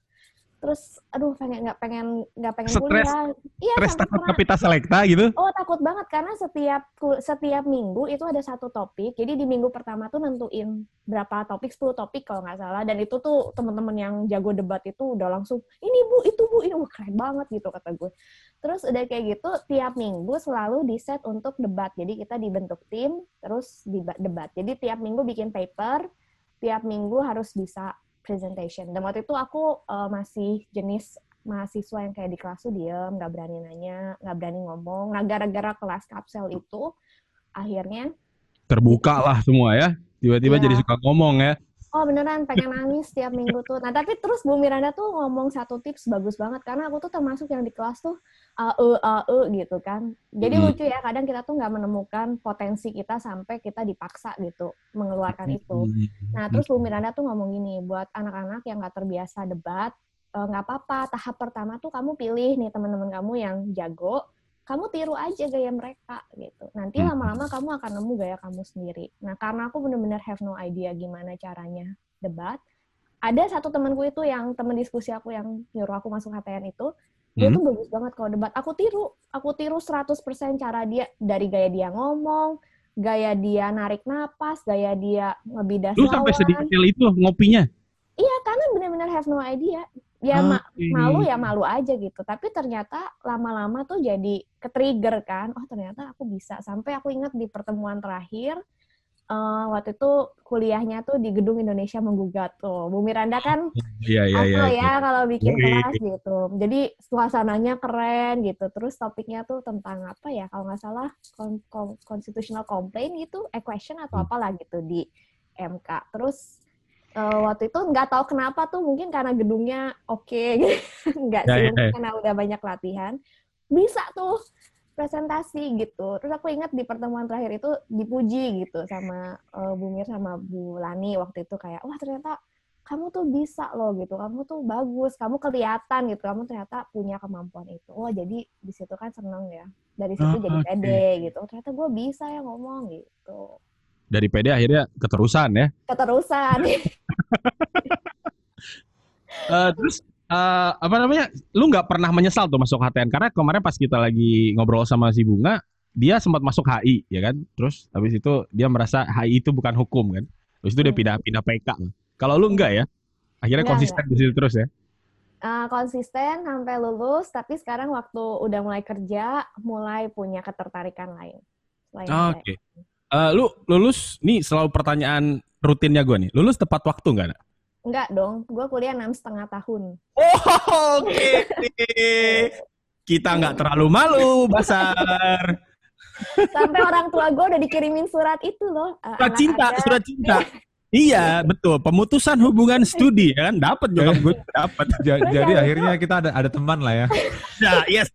Terus, aduh pengen nggak pengen nggak pengen Stres? kuliah. Iya, Stres sampai takut kapita selekta gitu. Oh takut banget karena setiap setiap minggu itu ada satu topik. Jadi di minggu pertama tuh nentuin berapa topik, 10 topik kalau nggak salah. Dan itu tuh teman-teman yang jago debat itu udah langsung ini bu, itu bu, ini wah keren banget gitu kata gue. Terus udah kayak gitu tiap minggu selalu di set untuk debat. Jadi kita dibentuk tim terus debat. Jadi tiap minggu bikin paper, tiap minggu harus bisa presentation. Dan waktu itu aku eh, masih jenis mahasiswa yang kayak di kelas tuh diem, nggak berani nanya, nggak berani ngomong. Nah, gara-gara kelas kapsel itu, akhirnya, Terbuka lah semua ya. Tiba-tiba Iya. jadi suka ngomong ya. Oh beneran pengen nangis tiap minggu tuh. Nah, tapi terus Bu Miranda tuh ngomong satu tips bagus banget, karena aku tuh termasuk yang di kelas tuh AE, AE gitu kan. Jadi Hmm. lucu ya, kadang kita tuh nggak menemukan potensi kita sampai kita dipaksa gitu, mengeluarkan itu. Nah, terus Bu Miranda tuh ngomong gini, buat anak-anak yang nggak terbiasa debat, eh, nggak apa-apa, tahap pertama tuh kamu pilih nih teman-teman kamu yang jago, kamu tiru aja gaya mereka gitu. Nanti Hmm. lama-lama kamu akan nemu gaya kamu sendiri. Nah, karena aku bener-bener have no idea gimana caranya debat, ada satu temanku itu yang teman diskusi aku yang nyuruh aku masuk HTN itu, dia Hmm. tuh bagus banget kalau debat. Aku tiru, aku tiru 100% cara dia dari gaya dia ngomong, gaya dia narik napas, gaya dia ngebidas Lu sampai sedetail itu ngopinya. Iya, karena benar-benar have no idea. Ya ma- malu ya malu aja gitu. Tapi ternyata lama-lama tuh jadi ke-trigger kan. Oh, ternyata aku bisa. Sampai aku ingat di pertemuan terakhir eh, waktu itu kuliahnya tuh di Gedung Indonesia Menggugat tuh. Bu Miranda kan Iya iya iya. apa ya kalau bikin kelas gitu. Jadi suasananya keren gitu. Terus topiknya tuh tentang apa ya? Kalau nggak salah con- con- constitutional complaint gitu, a question atau Hmm. apalah gitu di MK. Terus eh, waktu itu nggak tahu kenapa tuh mungkin karena gedungnya oke, nggak Ya, sih ya, mungkin ya. karena udah banyak latihan, bisa tuh presentasi gitu. Terus aku ingat di pertemuan terakhir itu dipuji gitu sama eh, Bu Mir sama Bu Lani waktu itu kayak wah ternyata kamu tuh bisa loh gitu, kamu tuh bagus, kamu kelihatan gitu, kamu ternyata punya kemampuan itu. Oh jadi di situ kan seneng ya, dari situ Ah, jadi oke. pede gitu. Oh, ternyata gue bisa ya ngomong gitu. Dari PD akhirnya keterusan ya. Keterusan. Eh, terus eh, apa namanya? Lu nggak pernah menyesal tuh masuk HTN karena kemarin pas kita lagi ngobrol sama si Bunga, dia sempat masuk HI ya kan. Terus habis itu dia merasa HI itu bukan hukum kan. Terus itu dia Hmm. pindah pindah PK. Kalau lu enggak ya? Akhirnya Enggak, konsisten di situ terus ya. Eh, konsisten sampai lulus, tapi sekarang waktu udah mulai kerja, mulai punya ketertarikan lain. Selain Oke. Eh, lu lulus nih selalu pertanyaan rutinnya gue nih. Lulus tepat waktu nggak? Nak? Enggak dong, gue kuliah enam setengah tahun. Oh, oke. Kita nggak terlalu malu, Basar. Sampai orang tua gue udah dikirimin surat itu loh. eh, Surat anak cinta, ada. surat cinta. Iya, betul. Pemutusan hubungan studi ya kan dapat nyokap gue dapat. Jadi akhirnya kita ada ada teman lah ya. Ya, yes.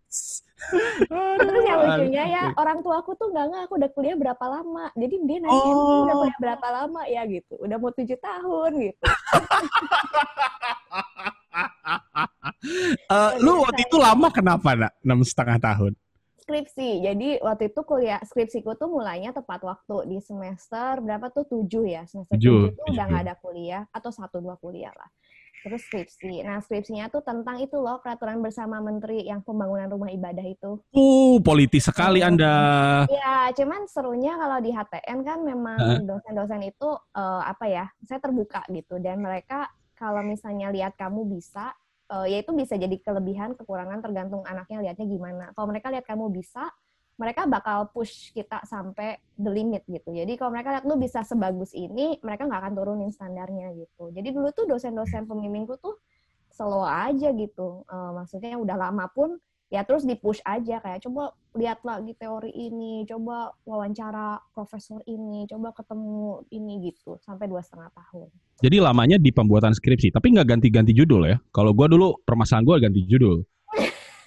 Terus yang lucunya ya, orang tua aku tuh nggak nggak aku udah kuliah berapa lama. Jadi dia nanya, "Emang lu udah Oh. kuliah berapa lama ya gitu. Udah mau tujuh tahun gitu. Eh, lu waktu itu lama kenapa nak? Enam setengah tahun. Skripsi. Jadi waktu itu kuliah skripsiku tuh mulainya tepat waktu di semester berapa tuh tujuh ya. Semester Tujuh, tujuh tuh udah nggak ada kuliah atau satu dua kuliah lah. Terus skripsi. Nah skripsinya tuh tentang itu loh peraturan bersama menteri yang pembangunan rumah ibadah itu. Uh, politis sekali Anda. Ya, cuman serunya kalau di HTN kan memang dosen-dosen itu eh, apa ya, saya terbuka gitu dan mereka kalau misalnya lihat kamu bisa, eh, ya itu bisa jadi kelebihan, kekurangan tergantung anaknya lihatnya gimana. Kalau mereka lihat kamu bisa, mereka bakal push kita sampai the limit gitu. Jadi kalau mereka lihat lu bisa sebagus ini, mereka nggak akan turunin standarnya gitu. Jadi dulu tuh dosen-dosen pembimbingku tuh slow aja gitu. Eh, maksudnya udah lama pun ya terus di push aja kayak coba lihat lagi teori ini, coba wawancara profesor ini, coba ketemu ini gitu sampai dua setengah tahun. Jadi lamanya di pembuatan skripsi, tapi nggak ganti-ganti judul ya. Kalau gua dulu permasalahan gua ganti judul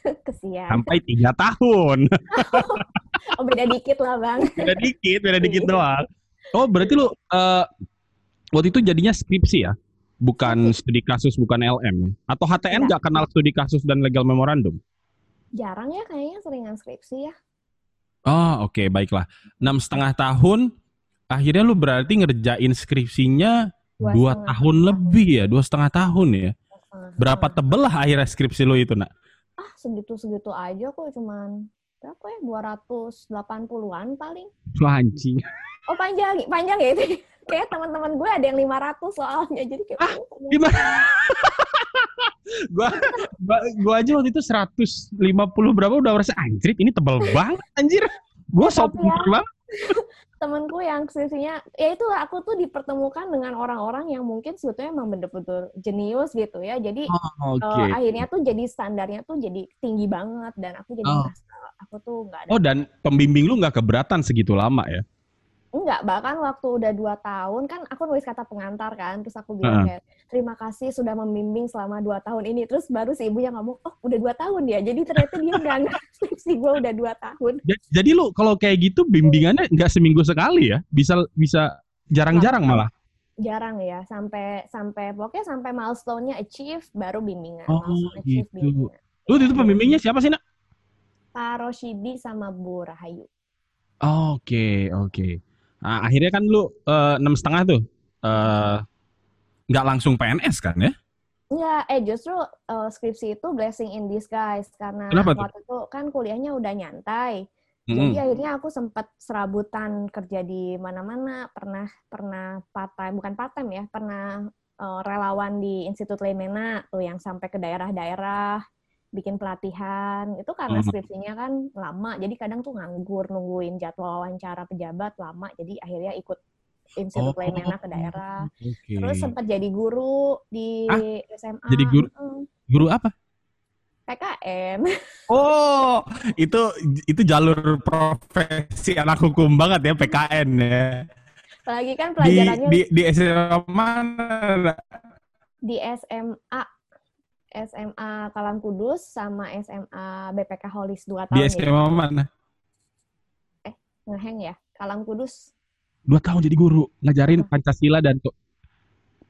Kesian. sampai tiga tahun. Oh beda dikit lah bang. beda dikit, beda dikit doang. Oh, berarti lu eh, waktu itu jadinya skripsi ya? Bukan studi kasus, bukan LM. Atau HTN Enggak. nggak kenal studi kasus dan legal memorandum? Jarang ya kayaknya seringan skripsi ya. Oh, oke, baiklah. Enam setengah tahun, akhirnya lu berarti ngerjain skripsinya Dua dua setengah tahun lebih ya, dua setengah tahun ya. Berapa tahun. tebel lah akhirnya skripsi lu itu, nak? Ah, segitu-segitu aja kok cuman berapa ya? 280-an paling. Anjing. Oh, panjang, panjang ya itu. Kayak teman-teman gue ada yang 500 soalnya. Jadi kayak Ah, oh, Gimana? gua, gua, gua aja waktu itu 150 berapa udah merasa anjir ini tebel banget anjir. Gua so tapi ya. banget. temenku yang skripsinya ya itu aku tuh dipertemukan dengan orang-orang yang mungkin sebetulnya emang bener-bener jenius gitu ya jadi Oh, Oke. eh, akhirnya tuh jadi standarnya tuh jadi tinggi banget dan aku jadi Oh. merasa aku tuh nggak ada Oh dan pembimbing lu nggak keberatan segitu lama ya? enggak bahkan waktu udah dua tahun kan aku nulis kata pengantar kan terus aku bilang Heeh. kayak terima kasih sudah membimbing selama dua tahun ini terus baru si ibunya ngomong oh udah dua tahun ya jadi ternyata dia nggak skripsi gue udah dua tahun Ja- Jadi lu kalau kayak gitu bimbingannya nggak seminggu sekali ya? Bisa bisa jarang-jarang malah. jarang ya sampai sampai pokoknya sampai milestone-nya achieve baru bimbingan Oh, milestone achieve gitu. bimbingan. Lu itu pembimbingnya siapa sih, Nak? Pak Roshidi sama Bu Rahayu Oke, oke. Nah, akhirnya kan lu eh, enam setengah tuh. eh, nggak langsung PNS kan ya? Enggak, eh justru eh, skripsi itu blessing in disguise karena Kenapa waktu itu kan kuliahnya udah nyantai. Mm-mm. Jadi akhirnya aku sempat serabutan kerja di mana-mana, pernah pernah part time, bukan part time ya, pernah eh, relawan di Institut Lemena tuh yang sampai ke daerah-daerah bikin pelatihan. Itu karena skripsinya kan lama, jadi kadang tuh nganggur nungguin jadwal wawancara pejabat lama, jadi akhirnya ikut Institut Oh, Lemena ke daerah. Oke. Terus sempat jadi guru di Ah, SMA. jadi guru? Mm, Guru apa? PKN. Oh, itu itu jalur profesi anak hukum banget ya PKN ya. Lagi kan Di pelajarannya di di SMA mana? di SMA SMA Kalam Kudus sama SMA BPK Holis 2 tahun Di ya. SMA mana? Ngeheng ya. Kalam Kudus. Dua tahun jadi guru, ngajarin Pancasila dan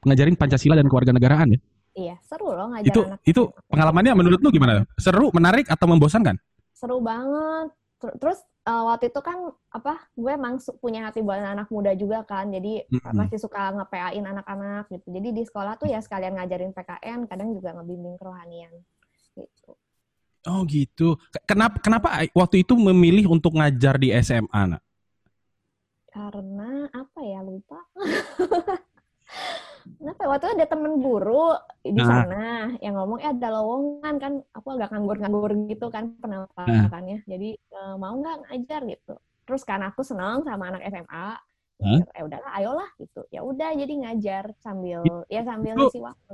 ngajarin Pancasila dan kewarganegaraan ya. Iya, seru loh ngajar Itu anak itu SMA. pengalamannya menurut lu gimana? Seru, menarik atau membosankan? seru banget. Ter- Terus eh, waktu itu kan apa? Gue emang punya hati buat anak muda juga kan. Jadi Mm-mm. masih suka nge-PA-in anak-anak gitu. Jadi di sekolah tuh ya sekalian ngajarin PKN, kadang juga ngebimbing kerohanian gitu. Oh gitu. Ke- Kenapa kenapa waktu itu memilih untuk ngajar di SMA? Nak? Karena apa ya lupa. Kenapa ya? waktu itu ada temen guru di Nah. sana yang ngomong eh ada lowongan kan aku agak nganggur-nganggur gitu kan penampakannya jadi eh, mau nggak ngajar gitu terus karena aku seneng sama anak SMA mikir, eh udahlah ayolah gitu ya udah jadi ngajar sambil ya sambil ngisi waktu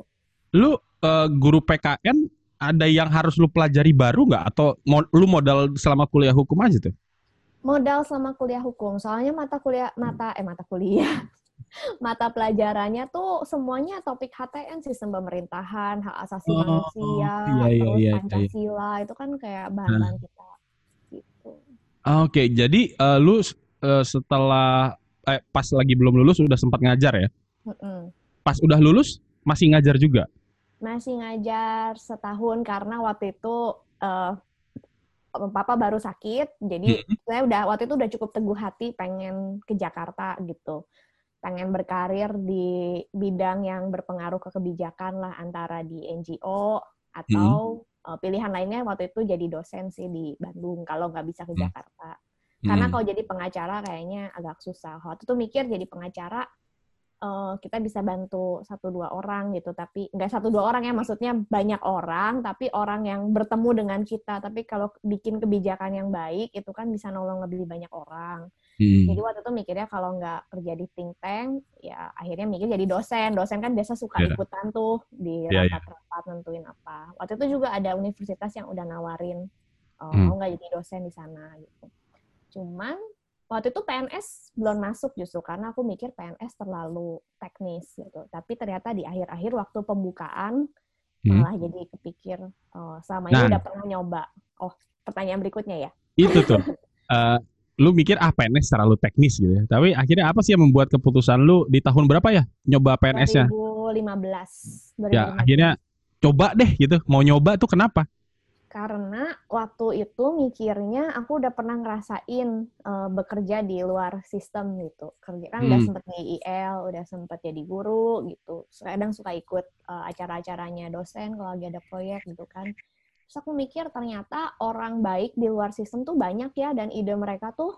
Lu eh, guru PKN ada yang harus lu pelajari baru nggak atau mo- lu modal selama kuliah hukum aja tuh? Modal selama kuliah hukum soalnya mata kuliah mata eh mata kuliah mata pelajarannya tuh semuanya topik HTN sistem pemerintahan hak asasi Oh, manusia iya, iya, terus iya, iya. pancasila itu kan kayak bahan-bahan kita gitu Oke, jadi eh, lu eh, setelah eh, pas lagi belum lulus udah sempat ngajar ya? Mm-mm. Pas udah lulus masih ngajar juga? masih ngajar setahun karena waktu itu eh, papa baru sakit jadi saya udah waktu itu udah cukup teguh hati pengen ke Jakarta gitu. Pengen berkarir di bidang yang berpengaruh ke kebijakan lah antara di NGO atau eh, pilihan lainnya waktu itu jadi dosen sih di Bandung kalau nggak bisa ke Hmm. Jakarta. Karena Hmm. kalau jadi pengacara kayaknya agak susah. Waktu itu mikir jadi pengacara eh, kita bisa bantu satu dua orang gitu tapi nggak satu dua orang ya maksudnya banyak orang tapi orang yang bertemu dengan kita tapi kalau bikin kebijakan yang baik itu kan bisa nolong lebih banyak orang Hmm. jadi waktu itu mikirnya kalau nggak kerja di think tank ya akhirnya mikir jadi dosen dosen kan biasa suka Iya. ikutan tuh di Iya, iya. rapat-rapat nentuin apa waktu itu juga ada universitas yang udah nawarin oh, Hmm. mau nggak jadi dosen di sana gitu cuman waktu itu PNS belum masuk justru karena aku mikir PNS terlalu teknis gitu tapi ternyata di akhir-akhir waktu pembukaan Hmm. malah jadi kepikir oh, selama ini Nah. udah pernah nyoba oh pertanyaan berikutnya ya Itu tuh. Eh, lu mikir ah PNS terlalu teknis gitu ya. Tapi akhirnya apa sih yang membuat keputusan lu di tahun berapa ya nyoba PNS-nya? 2015 Ya, 2015. akhirnya coba deh gitu. Mau nyoba tuh kenapa? Karena waktu itu mikirnya aku udah pernah ngerasain uh, bekerja di luar sistem gitu. Kerja kan hmm. udah sempet di IL, udah sempet jadi guru gitu. Kadang suka ikut uh, acara-acaranya dosen kalau lagi ada proyek gitu kan. Terus aku mikir ternyata orang baik di luar sistem tuh banyak ya dan ide mereka tuh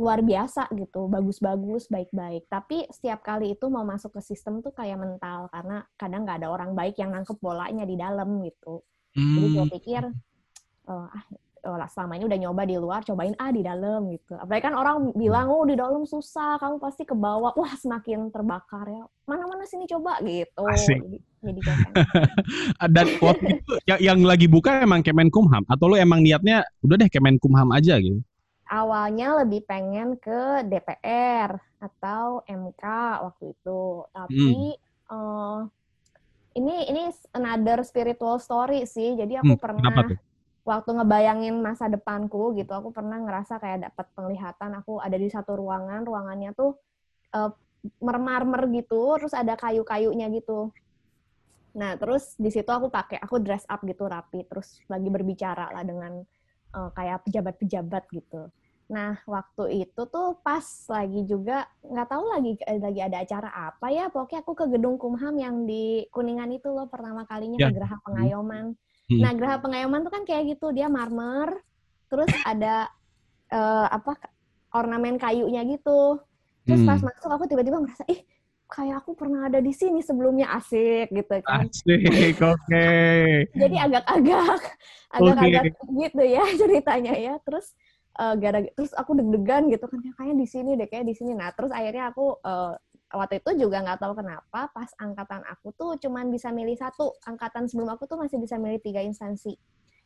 luar biasa gitu, bagus-bagus, baik-baik. Tapi setiap kali itu mau masuk ke sistem tuh kayak mental karena kadang nggak ada orang baik yang nangkep bolanya di dalam gitu. Hmm. Jadi gue pikir, oh, ah oh, selama ini udah nyoba di luar, cobain ah di dalam gitu. Apalagi kan orang bilang, oh di dalam susah, kamu pasti ke bawah. Wah semakin terbakar ya. Mana-mana sini coba gitu. Asik. Jadi, Dan waktu itu yang, yang lagi buka emang Kemenkumham? Atau lu emang niatnya udah deh Kemenkumham aja gitu? Awalnya lebih pengen ke DPR atau MK waktu itu. Tapi hmm. uh, ini ini another spiritual story sih. Jadi aku hmm, pernah waktu ngebayangin masa depanku gitu, aku pernah ngerasa kayak dapat penglihatan aku ada di satu ruangan, ruangannya tuh uh, mermarmer gitu, terus ada kayu-kayunya gitu. Nah, terus di situ aku pakai aku dress up gitu rapi, terus lagi berbicara lah dengan uh, kayak pejabat-pejabat gitu. Nah, waktu itu tuh pas lagi juga nggak tahu lagi eh, lagi ada acara apa ya. Pokoknya aku ke gedung Kumham yang di Kuningan itu loh pertama kalinya ya. ke Geraha Pengayoman. Hmm. Nah, Geraha Pengayoman tuh kan kayak gitu, dia marmer, terus ada uh, apa ornamen kayunya gitu. Terus hmm. pas masuk aku tiba-tiba ngerasa, ih kayak aku pernah ada di sini sebelumnya asik gitu kan. Asik, oke. Okay. Jadi agak-agak agak-agak okay. gitu ya ceritanya ya. Terus uh, gara terus aku deg-degan gitu kan ya, kayaknya di sini deh kayak di sini. Nah terus akhirnya aku uh, waktu itu juga nggak tahu kenapa pas angkatan aku tuh cuman bisa milih satu. Angkatan sebelum aku tuh masih bisa milih tiga instansi.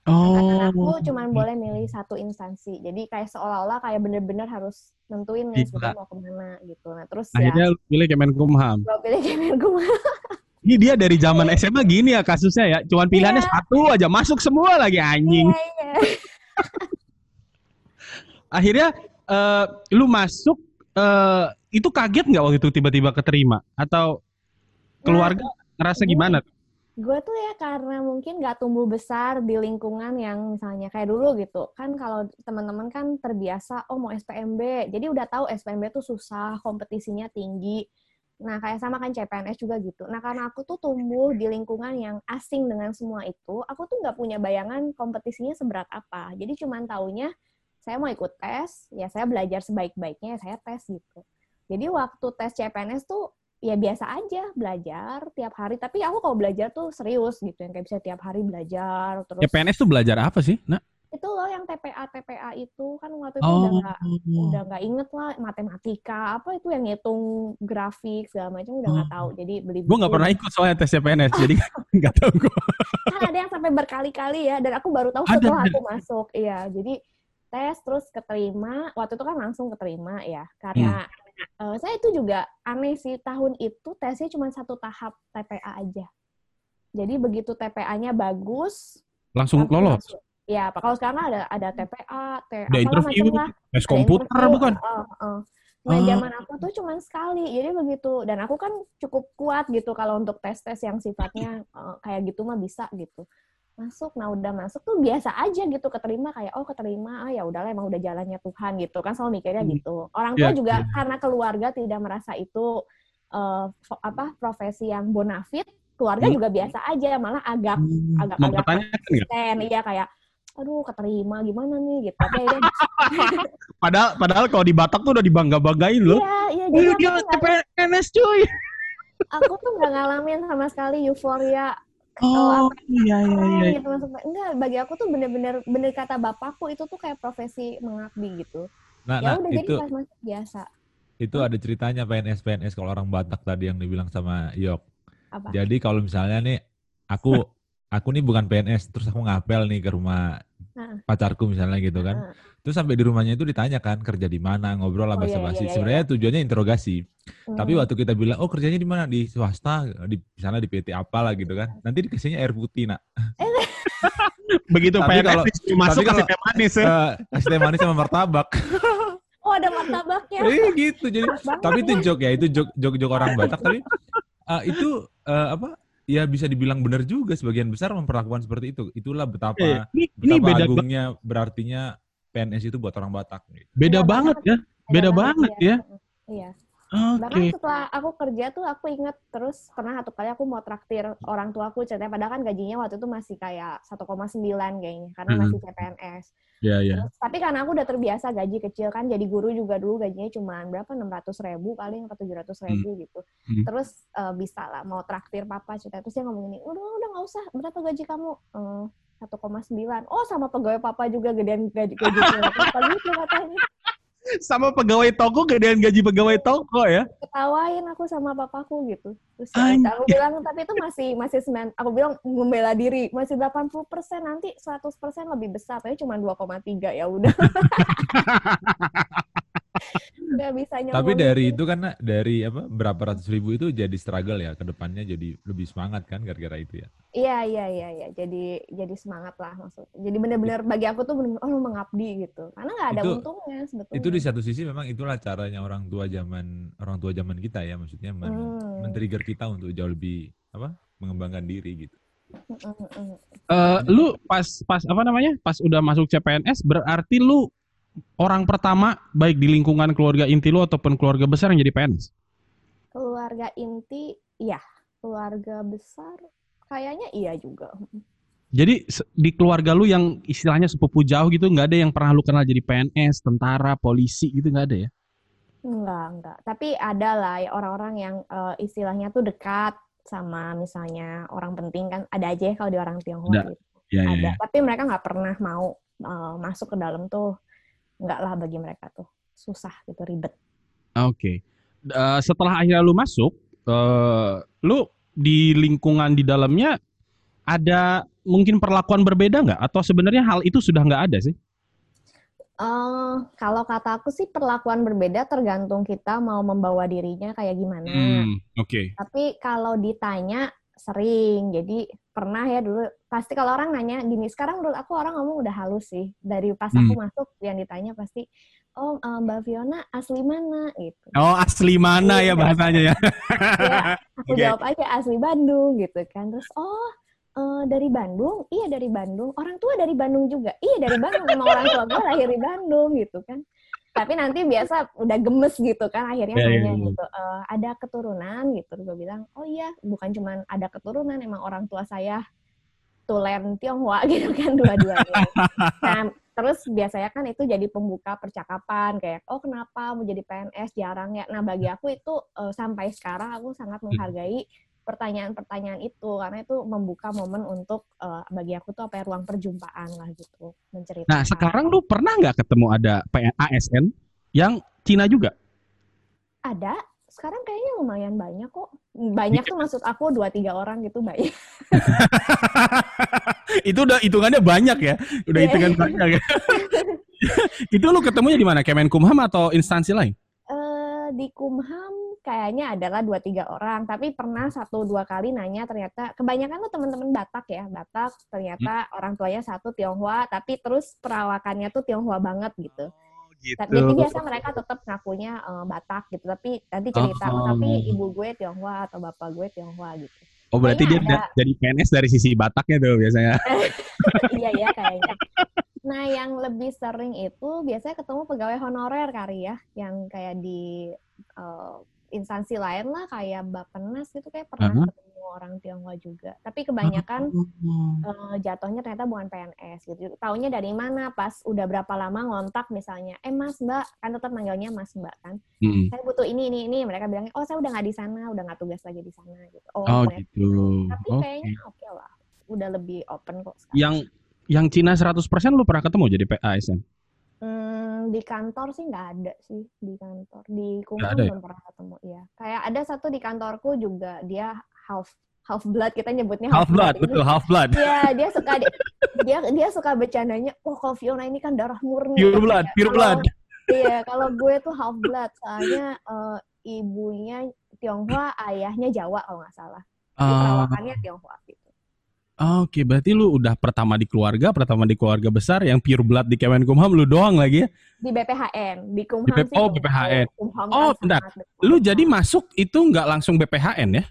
Oh. angkatan aku cuman boleh milih satu instansi. Jadi kayak seolah-olah kayak bener-bener harus nentuin nih sudah mau ke mana gitu. Nah terus ya akhirnya ya, pilih Kemenkumham. Gue pilih Kemenkumham. Ini dia dari zaman SMA gini ya kasusnya ya. Cuman pilihannya yeah. satu aja masuk semua lagi anjing. Yeah, yeah akhirnya uh, lu masuk uh, itu kaget nggak waktu itu tiba-tiba keterima atau keluarga nah, ngerasa gimana? Gue tuh ya karena mungkin nggak tumbuh besar di lingkungan yang misalnya kayak dulu gitu kan kalau teman-teman kan terbiasa oh mau SPMB jadi udah tahu SPMB tuh susah kompetisinya tinggi Nah, kayak sama kan CPNS juga gitu. Nah, karena aku tuh tumbuh di lingkungan yang asing dengan semua itu, aku tuh nggak punya bayangan kompetisinya seberat apa. Jadi cuman taunya saya mau ikut tes, ya saya belajar sebaik-baiknya, ya saya tes gitu. Jadi waktu tes CPNS tuh ya biasa aja belajar tiap hari. Tapi aku kalau belajar tuh serius gitu, yang kayak bisa tiap hari belajar. Terus CPNS tuh belajar apa sih? Nah itu loh yang TPA TPA itu kan waktu itu oh. udah nggak udah nggak inget lah matematika apa itu yang ngitung grafik segala macam udah nggak oh. tahu jadi beli gue nggak pernah ikut soalnya tes CPNS jadi nggak tahu gue kan ada yang sampai berkali-kali ya dan aku baru tahu setelah ada. aku masuk iya jadi tes terus keterima waktu itu kan langsung keterima ya karena hmm. uh, saya itu juga aneh sih tahun itu tesnya cuma satu tahap TPA aja jadi begitu TPA-nya bagus langsung lolos langsung, ya kalau sekarang ada ada TPA T ada interview lah tes komputer interview, bukan uh, uh. Nah, zaman aku tuh cuma sekali. Jadi begitu. Dan aku kan cukup kuat gitu kalau untuk tes-tes yang sifatnya uh, kayak gitu mah bisa gitu masuk nah udah masuk tuh biasa aja gitu keterima kayak oh keterima ah ya udahlah emang udah jalannya Tuhan gitu kan selalu mikirnya hmm. gitu orang tua yeah, juga yeah. karena keluarga tidak merasa itu uh, apa profesi yang bonafit keluarga hmm. juga biasa aja malah agak hmm. agak agak konsisten iya kayak aduh keterima gimana nih gitu tapi ya padahal padahal kalau di Batak tuh udah dibangga banggain loh iya iya jadi dia CPNS cuy aku tuh nggak ngalamin sama sekali euforia Oh, apa, iya iya iya. Gitu, enggak, bagi aku tuh bener-bener bener kata bapakku itu tuh kayak profesi mengabdi gitu. Nah, ya nah, udah itu, jadi pas masuk biasa. Itu ada ceritanya PNS PNS kalau orang Batak tadi yang dibilang sama Yok. Apa? Jadi kalau misalnya nih aku aku nih bukan PNS terus aku ngapel nih ke rumah pacarku misalnya gitu kan. Nah. Terus sampai di rumahnya itu ditanya kan kerja di mana, ngobrol lah oh, iya, basa-basi. Iya, iya, Sebenarnya iya. tujuannya interogasi. Hmm. Tapi waktu kita bilang, "Oh, kerjanya di mana?" Di swasta, di sana di PT apalah gitu kan. Nanti dikasihnya air putih, Nak. Begitu tapi kalau, masuk tapi kasih teh manis ya. Uh, kasih teh manis sama martabak. oh, ada martabaknya. Iya gitu. Jadi tapi itu joke ya, itu joke joke, joke orang Batak tapi uh, itu uh, apa ya bisa dibilang benar juga sebagian besar memperlakukan seperti itu. Itulah betapa eh, ini, ini betapa beda agungnya berartinya PNS itu buat orang Batak. Gitu. Beda, beda banget ya. Beda, beda banget ya. Iya. Okay. Bahkan setelah aku kerja tuh aku inget terus pernah satu kali aku mau traktir orang tua aku ceritanya padahal kan gajinya waktu itu masih kayak 1,9 kayaknya karena hmm. masih CPNS. Iya, yeah, iya. Yeah. Tapi karena aku udah terbiasa gaji kecil kan jadi guru juga dulu gajinya cuma berapa 600 ribu paling atau 700 ribu hmm. gitu. Hmm. Terus uh, bisa lah mau traktir papa cerita terus dia ngomong ini, udah udah nggak usah berapa gaji kamu? Uh, 1,9. Oh sama pegawai papa juga gedean gaji gaji gitu katanya sama pegawai toko gedean gaji pegawai toko ya? Ketawain aku sama papaku gitu. Terus ya, aku bilang tapi itu masih masih semen aku bilang membela diri masih 80 persen nanti 100 persen lebih besar tapi cuma 2,3 ya udah nggak bisa nyoba. Tapi dari itu kan dari apa berapa ratus ribu itu jadi struggle ya ke depannya jadi lebih semangat kan gara-gara itu ya. Iya iya iya iya jadi jadi semangat lah maksud. Jadi benar-benar bagi aku tuh benar oh mengabdi gitu karena nggak ada itu, untungnya sebetulnya. Itu di satu sisi memang itulah caranya orang tua zaman orang tua zaman kita ya maksudnya men, hmm. men-trigger kita untuk jauh lebih apa mengembangkan diri gitu. Uh, lu pas pas apa namanya pas udah masuk CPNS berarti lu orang pertama baik di lingkungan keluarga inti lu ataupun keluarga besar yang jadi PNS? Keluarga inti, iya. Keluarga besar, kayaknya iya juga. Jadi di keluarga lu yang istilahnya sepupu jauh gitu, nggak ada yang pernah lu kenal jadi PNS, tentara, polisi gitu nggak ada ya? Enggak, enggak. Tapi ada lah ya orang-orang yang uh, istilahnya tuh dekat sama misalnya orang penting kan ada aja ya kalau di orang Tionghoa gitu. Ya, ada. Ya, ya. Tapi mereka nggak pernah mau uh, masuk ke dalam tuh nggak lah bagi mereka tuh susah gitu ribet. Oke, okay. uh, setelah akhirnya lu masuk, uh, lu di lingkungan di dalamnya ada mungkin perlakuan berbeda nggak? Atau sebenarnya hal itu sudah nggak ada sih? Uh, kalau kata aku sih perlakuan berbeda tergantung kita mau membawa dirinya kayak gimana. Hmm, Oke. Okay. Tapi kalau ditanya sering, jadi pernah ya dulu pasti kalau orang nanya gini sekarang menurut aku orang ngomong udah halus sih. Dari pas aku hmm. masuk yang ditanya pasti oh uh, Mbak Fiona asli mana? Gitu. Oh asli mana ya iya. bahasanya ya, ya aku okay. jawab aja asli Bandung gitu kan. Terus oh uh, dari Bandung? Iya dari Bandung. Orang tua dari Bandung juga? Iya dari Bandung. Emang orang tua gue lahir di Bandung gitu kan tapi nanti biasa udah gemes gitu kan akhirnya yeah, nanya yeah, gitu e, ada keturunan? Gitu. Gue bilang oh iya bukan cuma ada keturunan emang orang tua saya tulen Tionghoa gitu kan dua-duanya. Nah terus biasanya kan itu jadi pembuka percakapan kayak oh kenapa mau jadi PNS jarang ya. Nah bagi aku itu uh, sampai sekarang aku sangat hmm. menghargai pertanyaan-pertanyaan itu karena itu membuka momen untuk uh, bagi aku tuh apa ya ruang perjumpaan lah gitu menceritakan. Nah sekarang lu pernah nggak ketemu ada ASN yang Cina juga? Ada. Sekarang kayaknya lumayan banyak kok. Banyak tuh maksud aku dua tiga orang gitu banyak. itu udah hitungannya banyak ya, udah yeah. hitungan banyak ya. itu lu ketemunya di mana? Kemenkumham atau instansi lain? Uh, di Kumham kayaknya adalah dua tiga orang tapi pernah satu dua kali nanya ternyata kebanyakan tuh teman-teman Batak ya Batak ternyata hmm. orang tuanya satu Tionghoa tapi terus perawakannya tuh Tionghoa banget gitu. Oh, gitu. Jadi biasa mereka tetap ngakunya uh, Batak gitu tapi nanti cerita oh. tapi ibu gue Tionghoa atau bapak gue Tionghoa gitu. Oh berarti kayaknya dia ada... jadi PNS dari sisi Bataknya tuh biasanya. iya iya kayaknya. Nah, yang lebih sering itu biasanya ketemu pegawai honorer kali ya, yang kayak di uh, instansi lain lah kayak Bappenas gitu kayak pernah uh -huh. ketemu orang Tionghoa juga. Tapi kebanyakan uh -huh. uh, jatuhnya ternyata bukan PNS gitu. Taunya dari mana? Pas udah berapa lama ngontak misalnya, eh Mas Mbak, kan tetap manggilnya Mas Mbak kan. -huh. Saya butuh ini ini ini. Mereka bilang, oh saya udah nggak di sana, udah nggak tugas lagi di sana gitu. Oh, oh gitu. Tapi okay. kayaknya oke okay lah, udah lebih open kok. Sekarang. Yang yang Cina 100% lu pernah ketemu jadi ASN? Hmm, di kantor sih nggak ada sih di kantor. Di kumpulan ya? belum pernah ketemu ya. Kayak ada satu di kantorku juga dia half half blood kita nyebutnya half, half blood, blood. betul half blood. Iya, dia suka dia dia suka bercandanya, "Oh, kalau Fiona ini kan darah murni." Pure blood, ya. pure blood. Iya, kalau gue tuh half blood, soalnya uh, ibunya Tionghoa, ayahnya Jawa kalau nggak salah. uh, perawakannya Tionghoa gitu. Oke, berarti lu udah pertama di keluarga, pertama di keluarga besar, yang pure blood di Kemenkumham lu doang lagi ya? Di BPHN, di Kumham di Oh, BPHN. oh, bentar. Lu jadi masuk itu nggak langsung BPHN ya?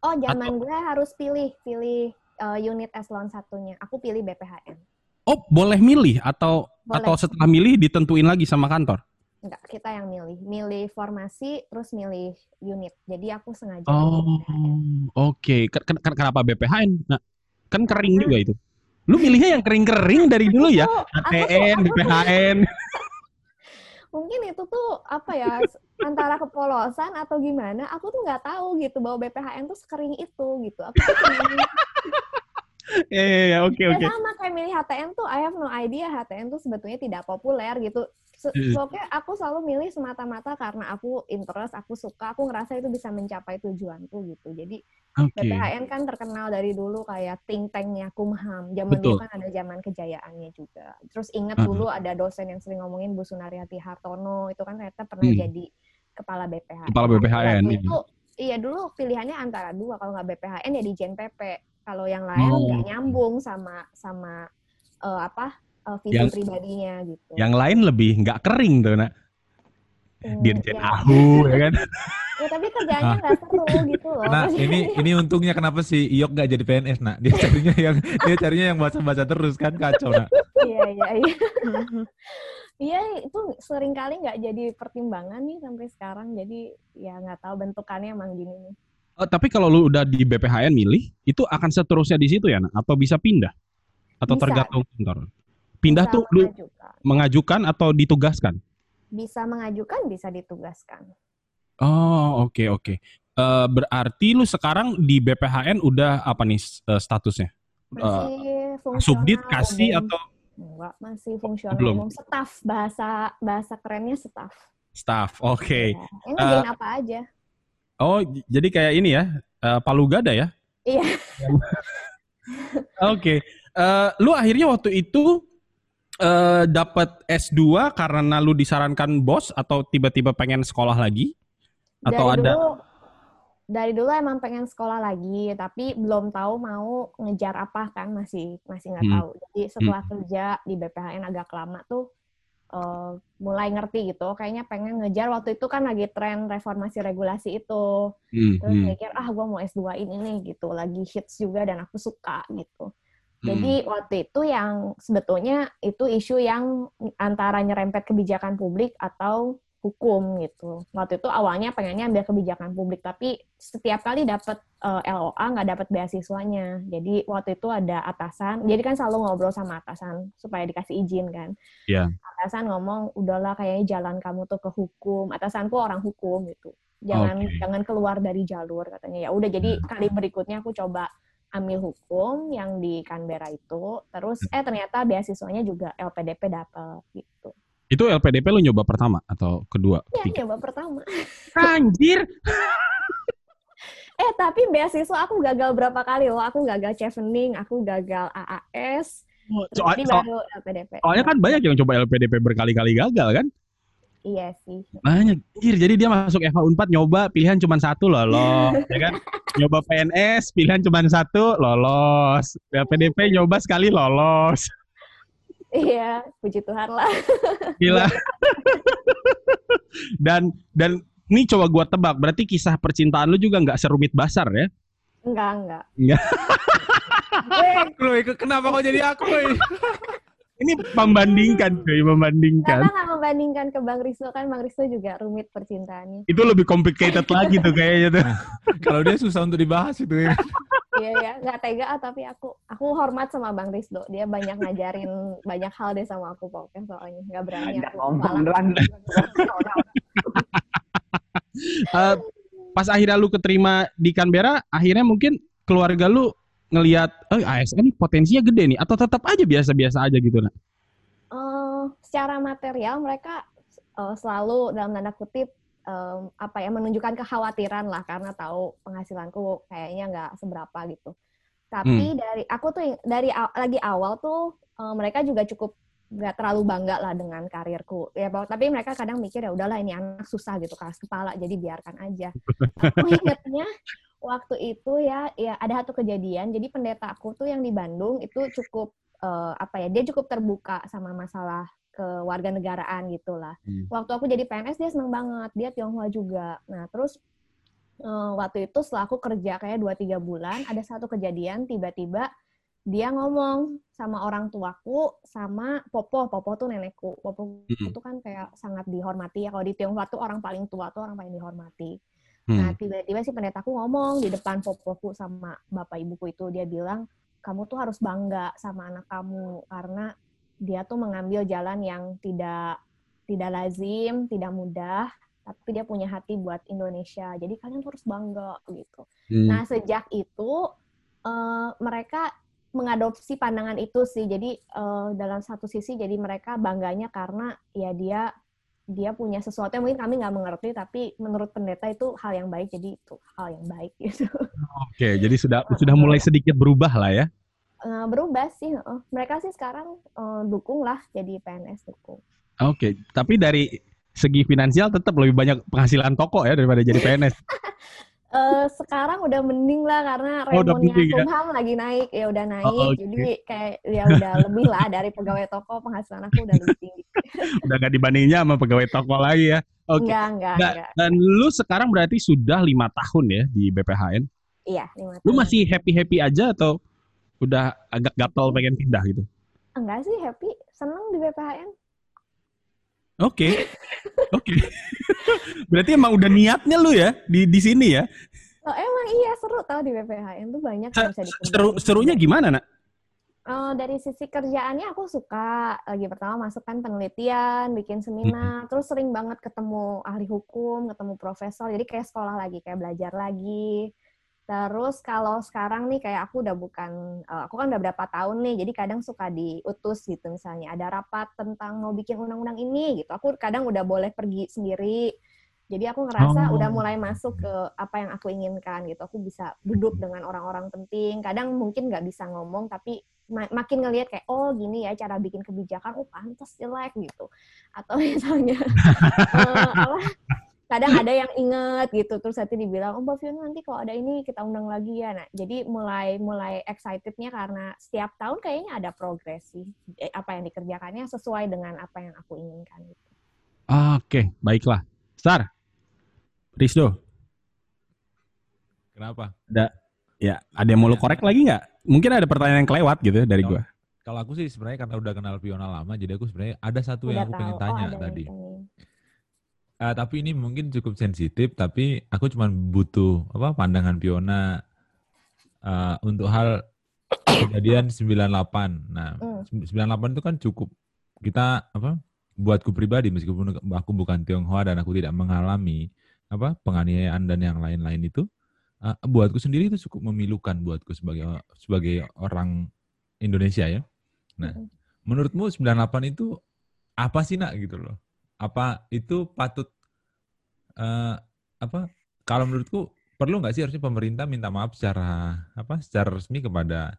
Oh, zaman Atau... gue harus pilih, pilih uh, unit eselon satunya. Aku pilih BPHN. Oh, boleh milih atau boleh. atau setelah milih ditentuin lagi sama kantor? Enggak, kita yang milih. Milih formasi terus milih unit. Jadi aku sengaja Oh, oke. Okay. Ken kenapa BPHN? Nah, kan kering juga itu. Lu milihnya yang kering-kering dari dulu ya? ATN, BPHN. Mungkin itu tuh apa ya antara kepolosan atau gimana? Aku tuh nggak tahu gitu bahwa BPHN tuh sekering itu gitu. Aku tuh Iya, iya, iya, oke, ya, oke. Sama kayak milih HTN tuh, I have no idea HTN tuh sebetulnya tidak populer gitu. So, Pokoknya aku selalu milih semata-mata karena aku interest, aku suka, aku ngerasa itu bisa mencapai tujuanku gitu. Jadi okay. BPHN kan terkenal dari dulu kayak think tanknya Kumham. Zaman dulu kan ada zaman kejayaannya juga. Terus ingat uh -huh. dulu ada dosen yang sering ngomongin Bu Sunaryati Hartono, itu kan ternyata pernah hmm. jadi kepala BPHN. Kepala BPHN. Nah, itu, iya dulu pilihannya antara dua. Kalau nggak BPHN ya di JNPP kalau yang lain nggak oh. nyambung sama sama uh, apa uh, visi yang, pribadinya gitu. Yang lain lebih nggak kering tuh nak. Hmm, Dirjen ya. Ahu ya kan. ya tapi kerjanya nggak seru gitu loh. Nah ini ini untungnya kenapa sih Iyok nggak jadi PNS nak? Dia carinya yang dia carinya yang baca-baca terus kan kacau nak. Iya iya iya. Iya itu sering kali nggak jadi pertimbangan nih sampai sekarang jadi ya nggak tahu bentukannya emang gini nih. Uh, tapi kalau lu udah di BPHN milih, itu akan seterusnya di situ ya, atau bisa pindah? Atau bisa. tergantung kantor? Pindah bisa tuh lu mengajukan atau ditugaskan? Bisa mengajukan, bisa ditugaskan. Oh, oke okay, oke. Okay. Uh, berarti lu sekarang di BPHN udah apa nih uh, statusnya? Masih uh, subdit kasih umum. atau Enggak, masih fungsional Belum. umum. Staff bahasa bahasa kerennya staff. Staff, oke. Okay. Ya, uh, apa aja. Oh, jadi kayak ini ya, uh, palu gada ya? Iya. Oke. okay. Uh, eh, lu akhirnya waktu itu uh, dapat S2 karena lu disarankan bos atau tiba-tiba pengen sekolah lagi? Atau dari ada dulu, dari dulu emang pengen sekolah lagi, tapi belum tahu mau ngejar apa kan masih masih nggak hmm. tahu. Jadi setelah hmm. kerja di BPHN agak lama tuh uh, mulai ngerti gitu kayaknya pengen ngejar waktu itu kan lagi tren reformasi regulasi itu hmm, terus hmm. mikir ah gue mau S2 ini nih gitu lagi hits juga dan aku suka gitu jadi hmm. waktu itu yang sebetulnya itu isu yang antara nyerempet kebijakan publik atau hukum gitu. Waktu itu awalnya pengennya ambil kebijakan publik, tapi setiap kali dapat uh, eh, LOA nggak dapat beasiswanya. Jadi waktu itu ada atasan, jadi kan selalu ngobrol sama atasan supaya dikasih izin kan. Yeah. Atasan ngomong, udahlah kayaknya jalan kamu tuh ke hukum. Atasanku orang hukum gitu. Jangan okay. jangan keluar dari jalur katanya. Ya udah jadi hmm. kali berikutnya aku coba ambil hukum yang di Canberra itu, terus eh ternyata beasiswanya juga LPDP dapat gitu. Itu LPDP lu nyoba pertama atau kedua? Iya, nyoba pertama. Anjir. eh, tapi beasiswa aku gagal berapa kali loh. Aku gagal chevening, aku gagal AAS. Oh, soal, baru LPDP. Soalnya kan banyak yang coba LPDP berkali-kali gagal kan? Iya sih. Banyak. Anjir, jadi dia masuk Eva Unpad nyoba pilihan cuma satu lolos, ya kan? Nyoba PNS pilihan cuma satu lolos. LPDP nyoba sekali lolos. Iya, puji Tuhan lah. Gila. dan dan ini coba gua tebak, berarti kisah percintaan lu juga nggak serumit basar ya? Enggak, enggak. Enggak. Chloe, kenapa kok jadi aku, Ini membandingkan, cuy, membandingkan. Kenapa nggak membandingkan ke Bang Risto kan Bang Risto juga rumit percintaannya. Itu lebih complicated lagi tuh kayaknya tuh. Kalau dia susah untuk dibahas itu ya. Iya ya, nggak tega ah, tapi aku aku hormat sama Bang Rizdo. Dia banyak ngajarin banyak hal deh sama aku pokoknya soalnya nggak berani Ada aku uh, pas akhirnya lu keterima di Canberra, akhirnya mungkin keluarga lu ngelihat, oh ASN potensinya gede nih, atau tetap aja biasa-biasa aja gitu nak? Uh, secara material mereka uh, selalu dalam tanda kutip um, apa ya menunjukkan kekhawatiran lah karena tahu penghasilanku kayaknya nggak seberapa gitu. Tapi hmm. dari aku tuh dari lagi awal tuh um, mereka juga cukup nggak terlalu bangga lah dengan karirku ya tapi mereka kadang mikir ya udahlah ini anak susah gitu keras kepala jadi biarkan aja aku ingetnya waktu itu ya ya ada satu kejadian jadi pendeta aku tuh yang di Bandung itu cukup uh, apa ya dia cukup terbuka sama masalah ke warga negaraan gitulah. Hmm. Waktu aku jadi PNS dia seneng banget, dia Tionghoa juga. Nah terus uh, waktu itu setelah aku kerja kayak 2-3 bulan, ada satu kejadian tiba-tiba dia ngomong sama orang tuaku sama Popo, Popo tuh nenekku. Popo mm-hmm. itu kan kayak sangat dihormati ya. Kalau di Tionghoa tuh orang paling tua tuh orang paling dihormati. Mm. Nah, tiba-tiba si pendetaku ngomong di depan Popoku sama bapak ibuku itu dia bilang, "Kamu tuh harus bangga sama anak kamu karena dia tuh mengambil jalan yang tidak tidak lazim, tidak mudah, tapi dia punya hati buat Indonesia. Jadi kalian harus bangga gitu." Mm. Nah, sejak itu uh, mereka mengadopsi pandangan itu sih. Jadi uh, dalam satu sisi jadi mereka bangganya karena ya dia dia punya sesuatu yang mungkin kami nggak mengerti, tapi menurut pendeta itu hal yang baik, jadi itu hal yang baik gitu. Oke, jadi sudah sudah mulai sedikit berubah lah ya? Uh, berubah sih, uh, mereka sih sekarang uh, dukung lah jadi PNS dukung. Oke, tapi dari segi finansial tetap lebih banyak penghasilan toko ya daripada jadi PNS. Uh, sekarang udah mending lah karena oh, remonnya Kumham ya? lagi naik. Ya udah naik oh, okay. jadi kayak ya udah lebih lah dari pegawai toko. Penghasilan aku udah lebih tinggi. Udah gak dibandingnya sama pegawai toko lagi ya? Oke. Okay. enggak, enggak, nah, enggak. dan lu sekarang berarti sudah lima tahun ya di BPHN iya lima tahun. lu masih happy happy aja atau udah agak gatel pengen pindah gitu? Enggak sih happy. Seneng di BPHN Oke. Okay. Oke. Okay. Berarti emang udah niatnya lu ya di di sini ya? Oh, emang iya seru tau di BPHN tuh banyak yang bisa Seru serunya gimana, Nak? Uh, dari sisi kerjaannya aku suka. Lagi pertama masuk kan penelitian, bikin seminar, hmm. terus sering banget ketemu ahli hukum, ketemu profesor. Jadi kayak sekolah lagi, kayak belajar lagi. Terus kalau sekarang nih kayak aku udah bukan, uh, aku kan udah berapa tahun nih, jadi kadang suka diutus gitu misalnya ada rapat tentang mau bikin undang-undang ini gitu. Aku kadang udah boleh pergi sendiri. Jadi aku ngerasa oh. udah mulai masuk ke apa yang aku inginkan gitu. Aku bisa duduk dengan orang-orang penting. Kadang mungkin nggak bisa ngomong, tapi makin ngelihat kayak oh gini ya cara bikin kebijakan, oh pantas jelek gitu. Atau misalnya uh, apa, kadang ada yang inget gitu terus nanti dibilang oh Mbak Fiona nanti kalau ada ini kita undang lagi ya. Nah jadi mulai mulai excitednya karena setiap tahun kayaknya ada progresi eh, apa yang dikerjakannya sesuai dengan apa yang aku inginkan gitu. Oke baiklah. Sar Rizdo. Kenapa? Ada ya ada yang mau lu korek lagi nggak? Mungkin ada pertanyaan yang kelewat gitu dari gue kalau aku sih sebenarnya karena udah kenal Fiona lama jadi aku sebenarnya ada satu udah yang aku tahu. pengen tanya oh, tadi Uh, tapi ini mungkin cukup sensitif, tapi aku cuma butuh apa pandangan Piona uh, untuk hal kejadian 98. Nah, mm. 98 itu kan cukup kita apa? Buatku pribadi meskipun aku bukan Tionghoa dan aku tidak mengalami apa penganiayaan dan yang lain-lain itu, uh, buatku sendiri itu cukup memilukan buatku sebagai sebagai orang Indonesia ya. Nah, mm. menurutmu 98 itu apa sih nak gitu loh? Apa itu patut uh, apa kalau menurutku perlu nggak sih harusnya pemerintah minta maaf secara apa secara resmi kepada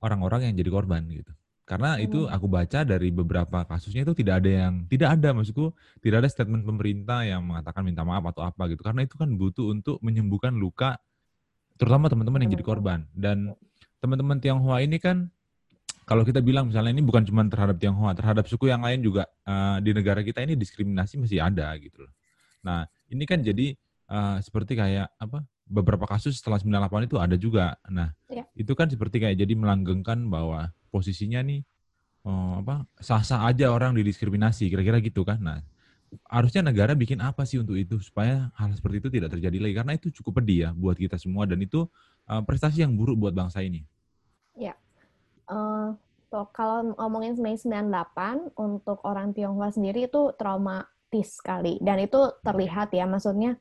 orang-orang yang jadi korban gitu? Karena itu hmm. aku baca dari beberapa kasusnya itu tidak ada yang tidak ada maksudku tidak ada statement pemerintah yang mengatakan minta maaf atau apa gitu. Karena itu kan butuh untuk menyembuhkan luka terutama teman-teman yang jadi korban. Dan teman-teman Tionghoa ini kan kalau kita bilang misalnya ini bukan cuma terhadap Tionghoa, terhadap suku yang lain juga uh, di negara kita ini diskriminasi masih ada gitu loh. Nah, ini kan jadi uh, seperti kayak apa? Beberapa kasus setelah 98 itu ada juga. Nah, ya. itu kan seperti kayak jadi melanggengkan bahwa posisinya nih uh, apa? sah-sah aja orang didiskriminasi, kira-kira gitu kan. Nah, harusnya negara bikin apa sih untuk itu supaya hal seperti itu tidak terjadi lagi karena itu cukup pedih ya buat kita semua dan itu uh, prestasi yang buruk buat bangsa ini. Ya, uh, kalau ngomongin Mei 98 untuk orang Tionghoa sendiri itu traumatis sekali dan itu terlihat ya maksudnya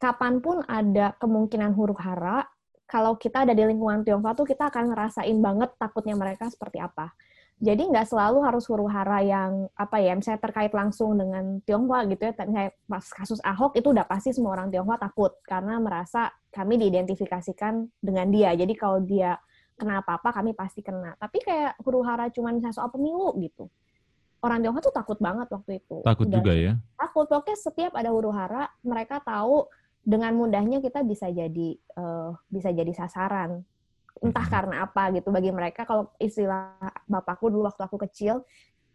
kapan pun ada kemungkinan huru hara kalau kita ada di lingkungan Tionghoa tuh kita akan ngerasain banget takutnya mereka seperti apa. Jadi nggak selalu harus huru hara yang apa ya, misalnya terkait langsung dengan Tionghoa gitu ya. Misalnya pas kasus Ahok itu udah pasti semua orang Tionghoa takut karena merasa kami diidentifikasikan dengan dia. Jadi kalau dia kena apa-apa kami pasti kena. Tapi kayak huru hara cuman misalnya soal pemilu gitu. Orang Tionghoa tuh takut banget waktu itu. Takut Udah, juga ya? Takut. Pokoknya setiap ada huru hara, mereka tahu dengan mudahnya kita bisa jadi uh, bisa jadi sasaran. Entah hmm. karena apa gitu bagi mereka. Kalau istilah bapakku dulu waktu aku kecil,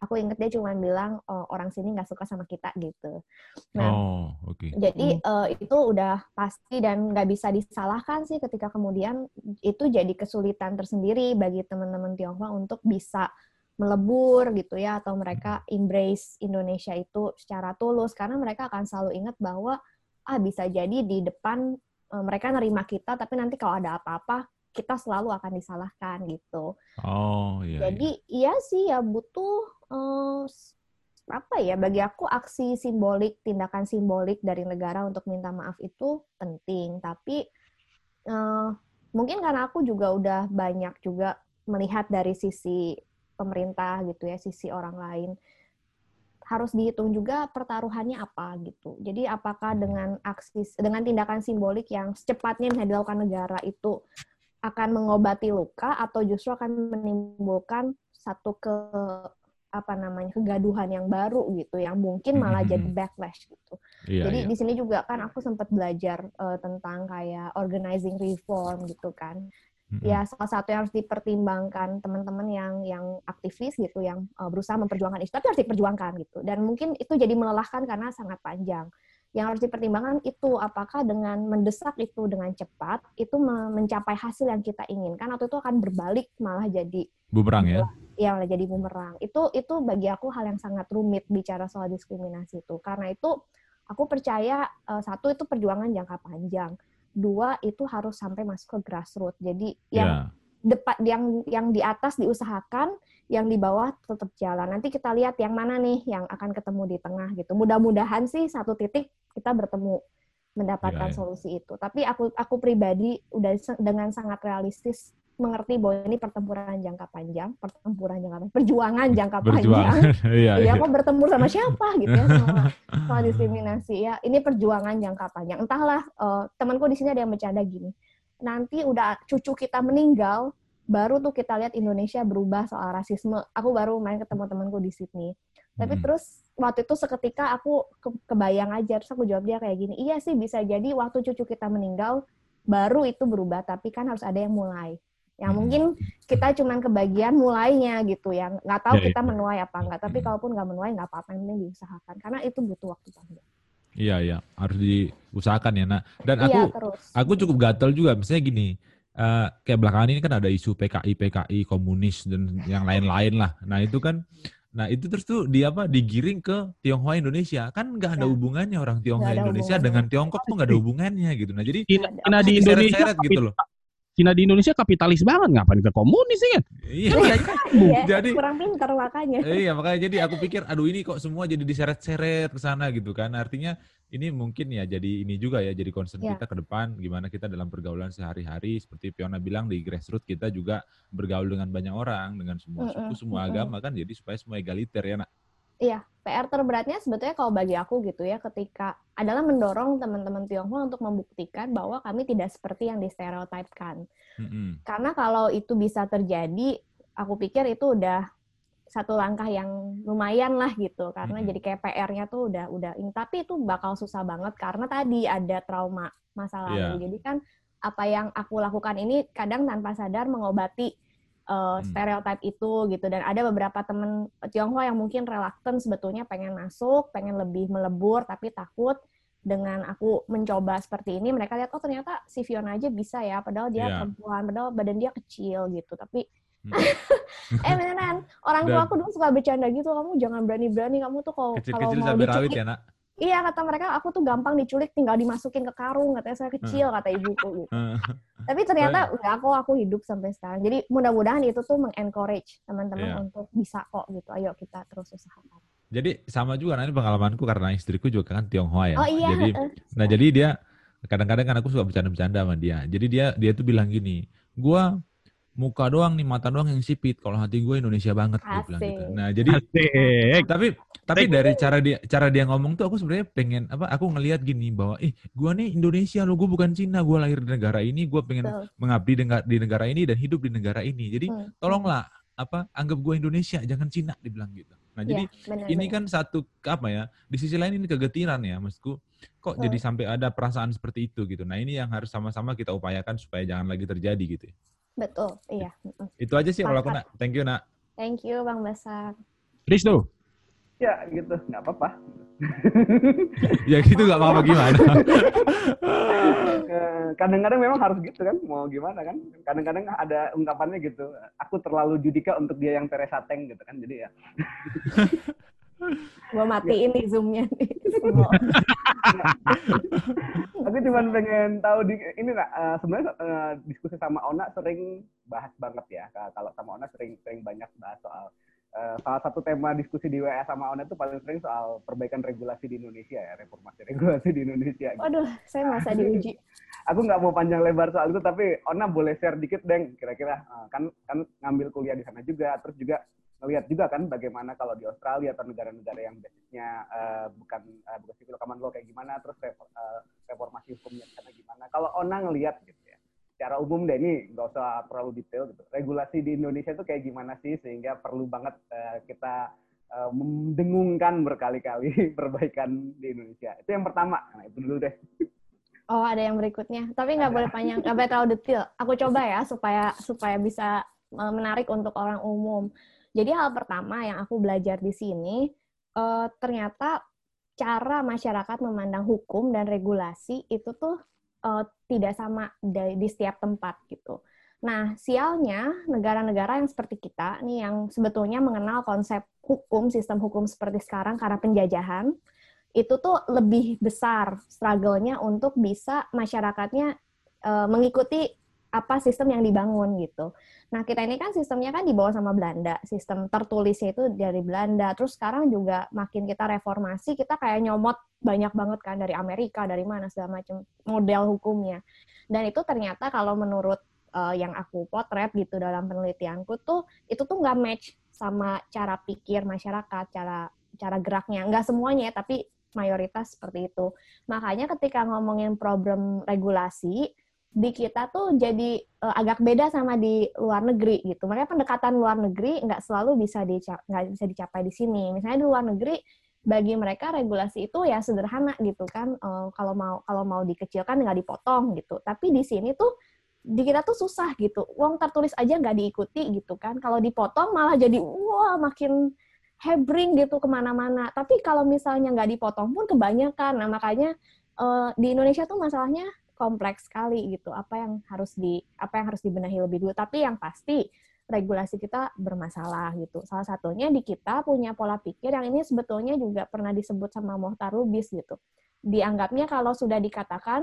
aku inget dia cuma bilang oh, orang sini nggak suka sama kita gitu. Nah, oh, okay. jadi uh, itu udah pasti dan nggak bisa disalahkan sih ketika kemudian itu jadi kesulitan tersendiri bagi teman-teman Tionghoa untuk bisa melebur gitu ya atau mereka embrace Indonesia itu secara tulus karena mereka akan selalu ingat bahwa ah bisa jadi di depan uh, mereka nerima kita tapi nanti kalau ada apa-apa kita selalu akan disalahkan gitu. Oh iya. Jadi iya, iya sih ya butuh uh, apa ya bagi aku aksi simbolik tindakan simbolik dari negara untuk minta maaf itu penting. Tapi uh, mungkin karena aku juga udah banyak juga melihat dari sisi pemerintah gitu ya sisi orang lain. Harus dihitung juga pertaruhannya apa gitu. Jadi apakah dengan aksi dengan tindakan simbolik yang secepatnya bisa dilakukan negara itu akan mengobati luka atau justru akan menimbulkan satu ke apa namanya kegaduhan yang baru gitu yang mungkin malah mm -hmm. jadi backlash gitu. Iya, jadi iya. di sini juga kan aku sempat belajar uh, tentang kayak organizing reform gitu kan. Mm -hmm. Ya salah satu yang harus dipertimbangkan teman-teman yang yang aktivis gitu yang uh, berusaha memperjuangkan isu tapi harus diperjuangkan gitu. Dan mungkin itu jadi melelahkan karena sangat panjang yang harus dipertimbangkan itu apakah dengan mendesak itu dengan cepat itu mencapai hasil yang kita inginkan atau itu akan berbalik malah jadi bumerang ya ya malah jadi bumerang itu itu bagi aku hal yang sangat rumit bicara soal diskriminasi itu karena itu aku percaya uh, satu itu perjuangan jangka panjang dua itu harus sampai masuk ke grassroots jadi yang yeah. depan yang yang di atas diusahakan yang di bawah tetap jalan. Nanti kita lihat yang mana nih yang akan ketemu di tengah gitu. Mudah-mudahan sih satu titik kita bertemu mendapatkan ya, ya. solusi itu. Tapi aku aku pribadi udah dengan sangat realistis mengerti bahwa ini pertempuran jangka panjang, pertempuran jangka panjang, perjuangan jangka Berjuang. panjang. iya, ya, kok bertemu sama siapa gitu ya sama, sama diskriminasi ya. Ini perjuangan jangka panjang. Entahlah uh, temanku di sini ada yang bercanda gini. Nanti udah cucu kita meninggal, baru tuh kita lihat Indonesia berubah soal rasisme. Aku baru main ketemu temanku di Sydney. Tapi hmm. terus waktu itu seketika aku ke kebayang aja terus aku jawab dia kayak gini, "Iya sih bisa jadi waktu cucu kita meninggal baru itu berubah, tapi kan harus ada yang mulai." Yang hmm. mungkin kita cuman kebagian mulainya gitu yang nggak tahu ya, kita ya. menuai apa enggak, tapi hmm. kalaupun nggak menuai nggak apa-apa, yang penting diusahakan karena itu butuh waktu panjang. Iya, iya, harus diusahakan ya, Nak. Dan aku iya, aku cukup gatel juga misalnya gini, uh, kayak belakangan ini kan ada isu PKI PKI komunis dan yang lain-lain lah. Nah itu kan, nah itu terus tuh di apa digiring ke Tionghoa Indonesia kan nggak ada ya. hubungannya orang Tionghoa Indonesia dengan Tiongkok tuh nggak ada hubungannya gitu. Nah jadi Cina, di Indonesia gitu loh. Cina di Indonesia kapitalis banget ngapain ke komunis ya kan? Iya, iya, iya, jadi kurang pintar makanya. Iya, makanya jadi aku pikir aduh ini kok semua jadi diseret-seret ke sana gitu kan. Artinya ini mungkin ya jadi ini juga ya jadi concern ya. kita ke depan gimana kita dalam pergaulan sehari-hari seperti Piona bilang di grassroots kita juga bergaul dengan banyak orang dengan semua suku, semua agama kan jadi supaya semua egaliter ya nak. Iya, PR terberatnya sebetulnya kalau bagi aku gitu ya, ketika adalah mendorong teman-teman Tionghoa untuk membuktikan bahwa kami tidak seperti yang distereotipkan. Mm-hmm. Karena kalau itu bisa terjadi, aku pikir itu udah satu langkah yang lumayan lah gitu, karena mm-hmm. jadi kayak PR-nya tuh udah udah ini. Tapi itu bakal susah banget karena tadi ada trauma masa lalu. Yeah. Jadi kan apa yang aku lakukan ini kadang tanpa sadar mengobati uh, stereotip itu gitu dan ada beberapa temen Tionghoa yang mungkin reluctant sebetulnya pengen masuk, pengen lebih melebur tapi takut dengan aku mencoba seperti ini mereka lihat oh ternyata si Fiona aja bisa ya padahal dia yeah. perempuan padahal badan dia kecil gitu tapi hmm. eh beneran orang tua aku dulu suka bercanda gitu kamu jangan berani-berani kamu tuh kalau kalau mau diculik ya, nak? Iya kata mereka aku tuh gampang diculik tinggal dimasukin ke karung katanya saya kecil kata ibuku gitu. Tapi ternyata enggak aku aku hidup sampai sekarang. Jadi mudah-mudahan itu tuh mengencourage teman-teman yeah. untuk bisa kok gitu. Ayo kita terus usahakan. Jadi sama juga nanti pengalamanku karena istriku juga kan Tionghoa ya. Oh iya. Jadi nah jadi dia kadang-kadang kan aku suka bercanda-bercanda sama dia. Jadi dia dia tuh bilang gini, gua muka doang nih mata doang yang sipit kalau hati gue Indonesia banget dia bilang gitu. Nah jadi Asik. tapi tapi dari cara dia cara dia ngomong tuh aku sebenarnya pengen apa aku ngelihat gini bahwa ih gue nih Indonesia lo gue bukan Cina gue lahir di negara ini gue pengen Betul. mengabdi di negara ini dan hidup di negara ini jadi hmm. tolonglah apa anggap gue Indonesia jangan Cina dibilang gitu. Nah ya, jadi bener, ini bener. kan satu apa ya di sisi lain ini kegetiran ya maksudku kok hmm. jadi sampai ada perasaan seperti itu gitu. Nah ini yang harus sama-sama kita upayakan supaya jangan lagi terjadi gitu. Ya. Betul, iya. Itu aja sih kalau aku nak. Thank you nak. Thank you Bang Basar. Risto. Ya gitu, nggak apa-apa. ya gitu nggak apa-apa gimana? Eh, kadang-kadang memang harus gitu kan, mau gimana kan? Kadang-kadang ada ungkapannya gitu, aku terlalu judika untuk dia yang Teresa Teng gitu kan, jadi ya. Gue matiin nih zoomnya nih. Aku cuma pengen tahu di ini uh, sebenarnya uh, diskusi sama Ona sering bahas banget ya. Kalau sama Ona sering sering banyak bahas soal uh, salah satu tema diskusi di WA sama Ona itu paling sering soal perbaikan regulasi di Indonesia ya, reformasi regulasi di Indonesia. Gitu. Aduh, saya masa diuji. Aku nggak mau panjang lebar soal itu, tapi Ona boleh share dikit, Deng. Kira-kira uh, kan kan ngambil kuliah di sana juga, terus juga ngelihat juga kan bagaimana kalau di Australia atau negara-negara yang basisnya uh, bukan uh, bukan civil common law kayak gimana terus uh, reformasi hukumnya sana gimana kalau Ona ngelihat gitu ya secara umum deh ini nggak usah terlalu detail gitu regulasi di Indonesia itu kayak gimana sih sehingga perlu banget uh, kita uh, mendengungkan berkali-kali perbaikan di Indonesia itu yang pertama nah itu dulu deh Oh, ada yang berikutnya. Tapi nggak boleh panjang, nggak boleh terlalu detail. Aku coba ya supaya supaya bisa menarik untuk orang umum. Jadi hal pertama yang aku belajar di sini uh, ternyata cara masyarakat memandang hukum dan regulasi itu tuh uh, tidak sama di, di setiap tempat gitu. Nah, sialnya negara-negara yang seperti kita nih yang sebetulnya mengenal konsep hukum, sistem hukum seperti sekarang karena penjajahan, itu tuh lebih besar struggle-nya untuk bisa masyarakatnya uh, mengikuti apa sistem yang dibangun gitu. Nah, kita ini kan sistemnya kan dibawa sama Belanda. Sistem tertulisnya itu dari Belanda. Terus sekarang juga makin kita reformasi, kita kayak nyomot banyak banget kan dari Amerika, dari mana segala macam model hukumnya. Dan itu ternyata kalau menurut uh, yang aku potret gitu dalam penelitianku tuh itu tuh nggak match sama cara pikir masyarakat, cara cara geraknya. Nggak semuanya, tapi mayoritas seperti itu. Makanya ketika ngomongin problem regulasi, di kita tuh jadi uh, agak beda sama di luar negeri gitu. Makanya pendekatan luar negeri nggak selalu bisa nggak bisa dicapai di sini. Misalnya di luar negeri bagi mereka regulasi itu ya sederhana gitu kan. Uh, kalau mau kalau mau dikecilkan nggak dipotong gitu. Tapi di sini tuh di kita tuh susah gitu. Uang tertulis aja nggak diikuti gitu kan. Kalau dipotong malah jadi wah makin hebring gitu ke mana-mana. Tapi kalau misalnya nggak dipotong pun kebanyakan. Nah makanya uh, di Indonesia tuh masalahnya kompleks sekali gitu. Apa yang harus di apa yang harus dibenahi lebih dulu. Tapi yang pasti regulasi kita bermasalah gitu. Salah satunya di kita punya pola pikir yang ini sebetulnya juga pernah disebut sama Mohtar Lubis gitu. Dianggapnya kalau sudah dikatakan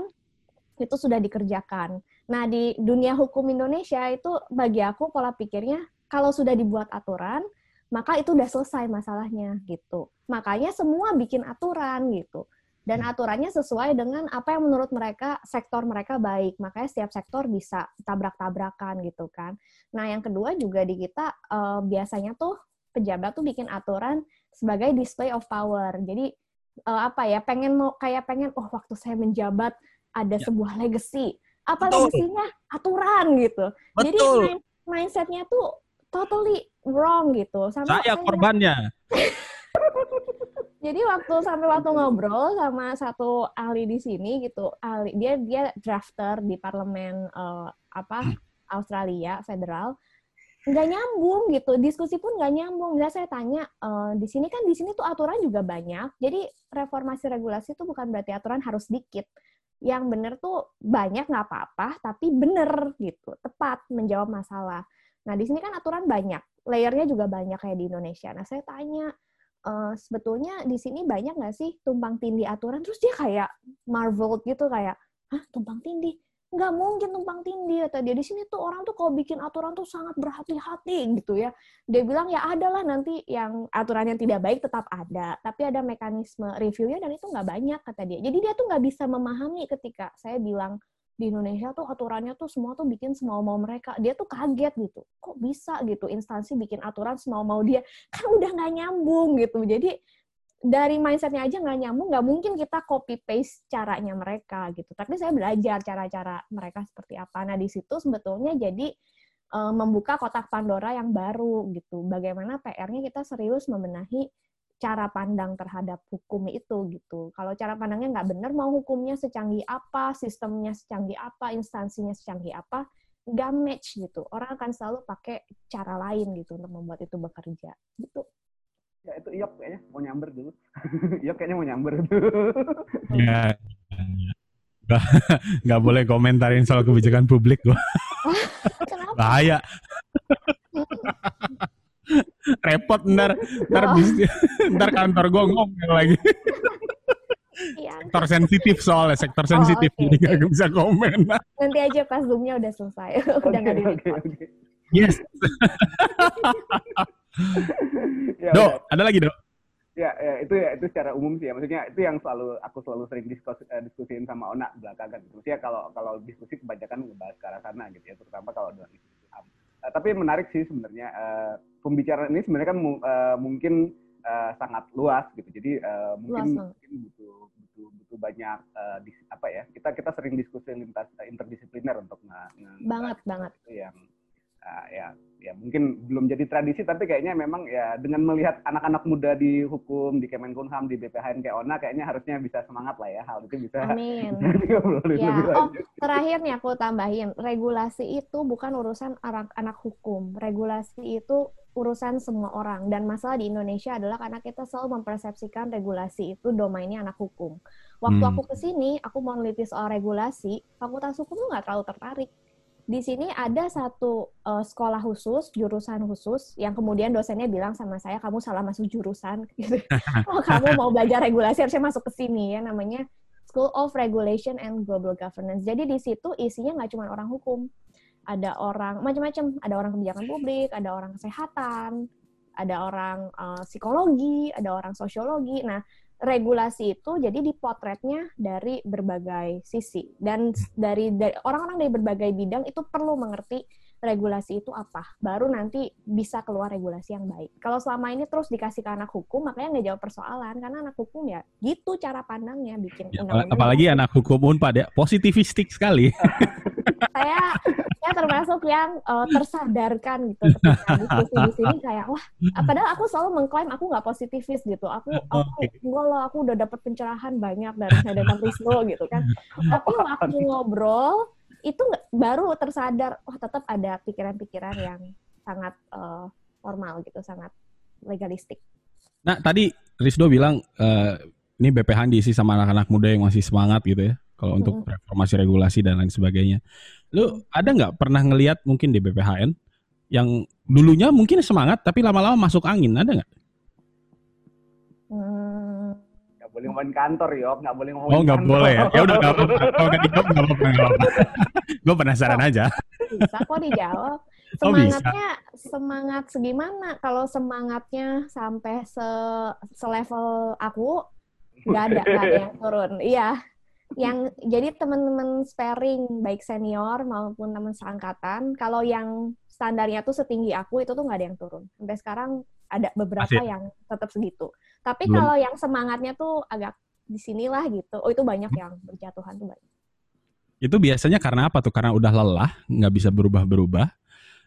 itu sudah dikerjakan. Nah di dunia hukum Indonesia itu bagi aku pola pikirnya kalau sudah dibuat aturan maka itu udah selesai masalahnya gitu. Makanya semua bikin aturan gitu dan hmm. aturannya sesuai dengan apa yang menurut mereka sektor mereka baik. Makanya setiap sektor bisa tabrak-tabrakan gitu kan. Nah yang kedua juga di kita uh, biasanya tuh pejabat tuh bikin aturan sebagai display of power. Jadi uh, apa ya pengen mau kayak pengen oh waktu saya menjabat ada ya. sebuah legacy. Apa legasinya? Aturan gitu. Betul. jadi main, mindsetnya tuh totally wrong gitu. Sama saya korbannya Jadi waktu sampai waktu ngobrol sama satu ahli di sini gitu, ahli dia dia drafter di parlemen uh, apa Australia federal, nggak nyambung gitu, diskusi pun nggak nyambung. Nggak saya tanya uh, di sini kan di sini tuh aturan juga banyak, jadi reformasi regulasi itu bukan berarti aturan harus dikit. Yang benar tuh banyak nggak apa-apa, tapi bener gitu, tepat menjawab masalah. Nah di sini kan aturan banyak, layernya juga banyak kayak di Indonesia. Nah saya tanya uh, sebetulnya di sini banyak nggak sih tumpang tindih aturan? Terus dia kayak marvel gitu kayak hah tumpang tindih? Nggak mungkin tumpang tindih atau dia. Di sini tuh orang tuh kalau bikin aturan tuh sangat berhati-hati gitu ya. Dia bilang ya adalah nanti yang aturan yang tidak baik tetap ada tapi ada mekanisme reviewnya dan itu nggak banyak kata dia. Jadi dia tuh nggak bisa memahami ketika saya bilang di Indonesia tuh aturannya tuh semua tuh bikin semau-mau mereka. Dia tuh kaget gitu. Kok bisa gitu instansi bikin aturan semau-mau dia? Kan udah nggak nyambung gitu. Jadi dari mindsetnya aja nggak nyambung, nggak mungkin kita copy paste caranya mereka gitu. Tapi saya belajar cara-cara mereka seperti apa. Nah di situ sebetulnya jadi uh, membuka kotak Pandora yang baru gitu. Bagaimana PR-nya kita serius membenahi cara pandang terhadap hukum itu gitu. Kalau cara pandangnya nggak benar, mau hukumnya secanggih apa, sistemnya secanggih apa, instansinya secanggih apa, nggak match gitu. Orang akan selalu pakai cara lain gitu untuk membuat itu bekerja. Gitu. Ya itu Iyok kayaknya mau nyamber dulu. Iyok kayaknya mau nyamber dulu. Ya. Gak, gak boleh komentarin soal kebijakan publik gua. Bahaya. Repot ntar ntar, oh. ntar kantor gue ngomong lagi. Iya. sektor sensitif soalnya sektor sensitif oh, okay, jadi okay. bisa komen. Nanti aja pas zoomnya udah selesai, udah nggak okay, okay, okay. Yes. ya, do, ya. ada lagi do? Ya, ya, itu ya itu secara umum sih ya. Maksudnya itu yang selalu aku selalu sering diskus, uh, diskusiin sama Ona belakangan. Maksudnya kalau kalau diskusi kebanyakan ngebahas ke arah sana gitu ya, terutama kalau dalam tapi menarik sih sebenarnya uh, pembicaraan ini sebenarnya kan uh, mungkin uh, sangat luas gitu. Jadi uh, mungkin, luas, mungkin butuh butuh butuh banyak uh, dis, apa ya? Kita kita sering diskusi lintas uh, interdisipliner untuk nge, banget banget yang uh, ya ya mungkin belum jadi tradisi tapi kayaknya memang ya dengan melihat anak-anak muda di hukum di Kemenkumham di BPHN kayak Ona kayaknya harusnya bisa semangat lah ya hal itu bisa Amin. ya. oh terakhir nih aku tambahin regulasi itu bukan urusan anak anak hukum regulasi itu urusan semua orang dan masalah di Indonesia adalah karena kita selalu mempersepsikan regulasi itu domainnya anak hukum waktu hmm. aku ke sini aku mau neliti soal regulasi fakultas hukum tuh nggak terlalu tertarik di sini ada satu uh, sekolah khusus, jurusan khusus, yang kemudian dosennya bilang sama saya, kamu salah masuk jurusan. Gitu. oh, kamu mau belajar regulasi harusnya masuk ke sini ya, namanya School of Regulation and Global Governance. Jadi di situ isinya nggak cuma orang hukum, ada orang macam-macam, ada orang kebijakan publik, ada orang kesehatan, ada orang uh, psikologi, ada orang sosiologi. Nah, regulasi itu jadi dipotretnya dari berbagai sisi. Dan dari orang-orang dari berbagai bidang itu perlu mengerti regulasi itu apa? Baru nanti bisa keluar regulasi yang baik. Kalau selama ini terus dikasih ke anak hukum makanya nggak jawab persoalan. Karena anak hukum ya gitu cara pandangnya bikin ya, apalagi anak hukum unpad ya positivistik sekali. Saya saya termasuk yang uh, tersadarkan gitu ketika diskusi di sini kayak wah padahal aku selalu mengklaim aku nggak positivis gitu. Aku aku enggak lah aku udah dapat pencerahan banyak dari saya Wisnu gitu kan. Tapi waktu ngobrol itu baru tersadar wah tetap ada pikiran-pikiran yang sangat uh, formal gitu sangat legalistik nah tadi Rizdo bilang uh, ini BPH diisi sama anak-anak muda yang masih semangat gitu ya kalau untuk reformasi regulasi dan lain sebagainya. Lu ada nggak pernah ngelihat mungkin di BPHN yang dulunya mungkin semangat tapi lama-lama masuk angin, ada nggak? Boleh ngomongin kantor, Yok. Nggak boleh ngomongin Oh, nggak boleh ya? Ya udah nggak apa-apa. Kalau nggak dijawab, nggak apa-apa. Gue penasaran oh, aja. Bisa kok dijawab. Semangatnya, oh, semangat segimana? Kalau semangatnya sampai se selevel aku, nggak ada, nggak ada yang turun. Iya, yang jadi teman-teman sparing baik senior maupun teman seangkatan kalau yang standarnya tuh setinggi aku itu tuh nggak ada yang turun sampai sekarang ada beberapa Masih. yang tetap segitu tapi Belum. kalau yang semangatnya tuh agak di sinilah gitu oh itu banyak yang berjatuhan tuh banyak itu biasanya karena apa tuh karena udah lelah nggak bisa berubah-berubah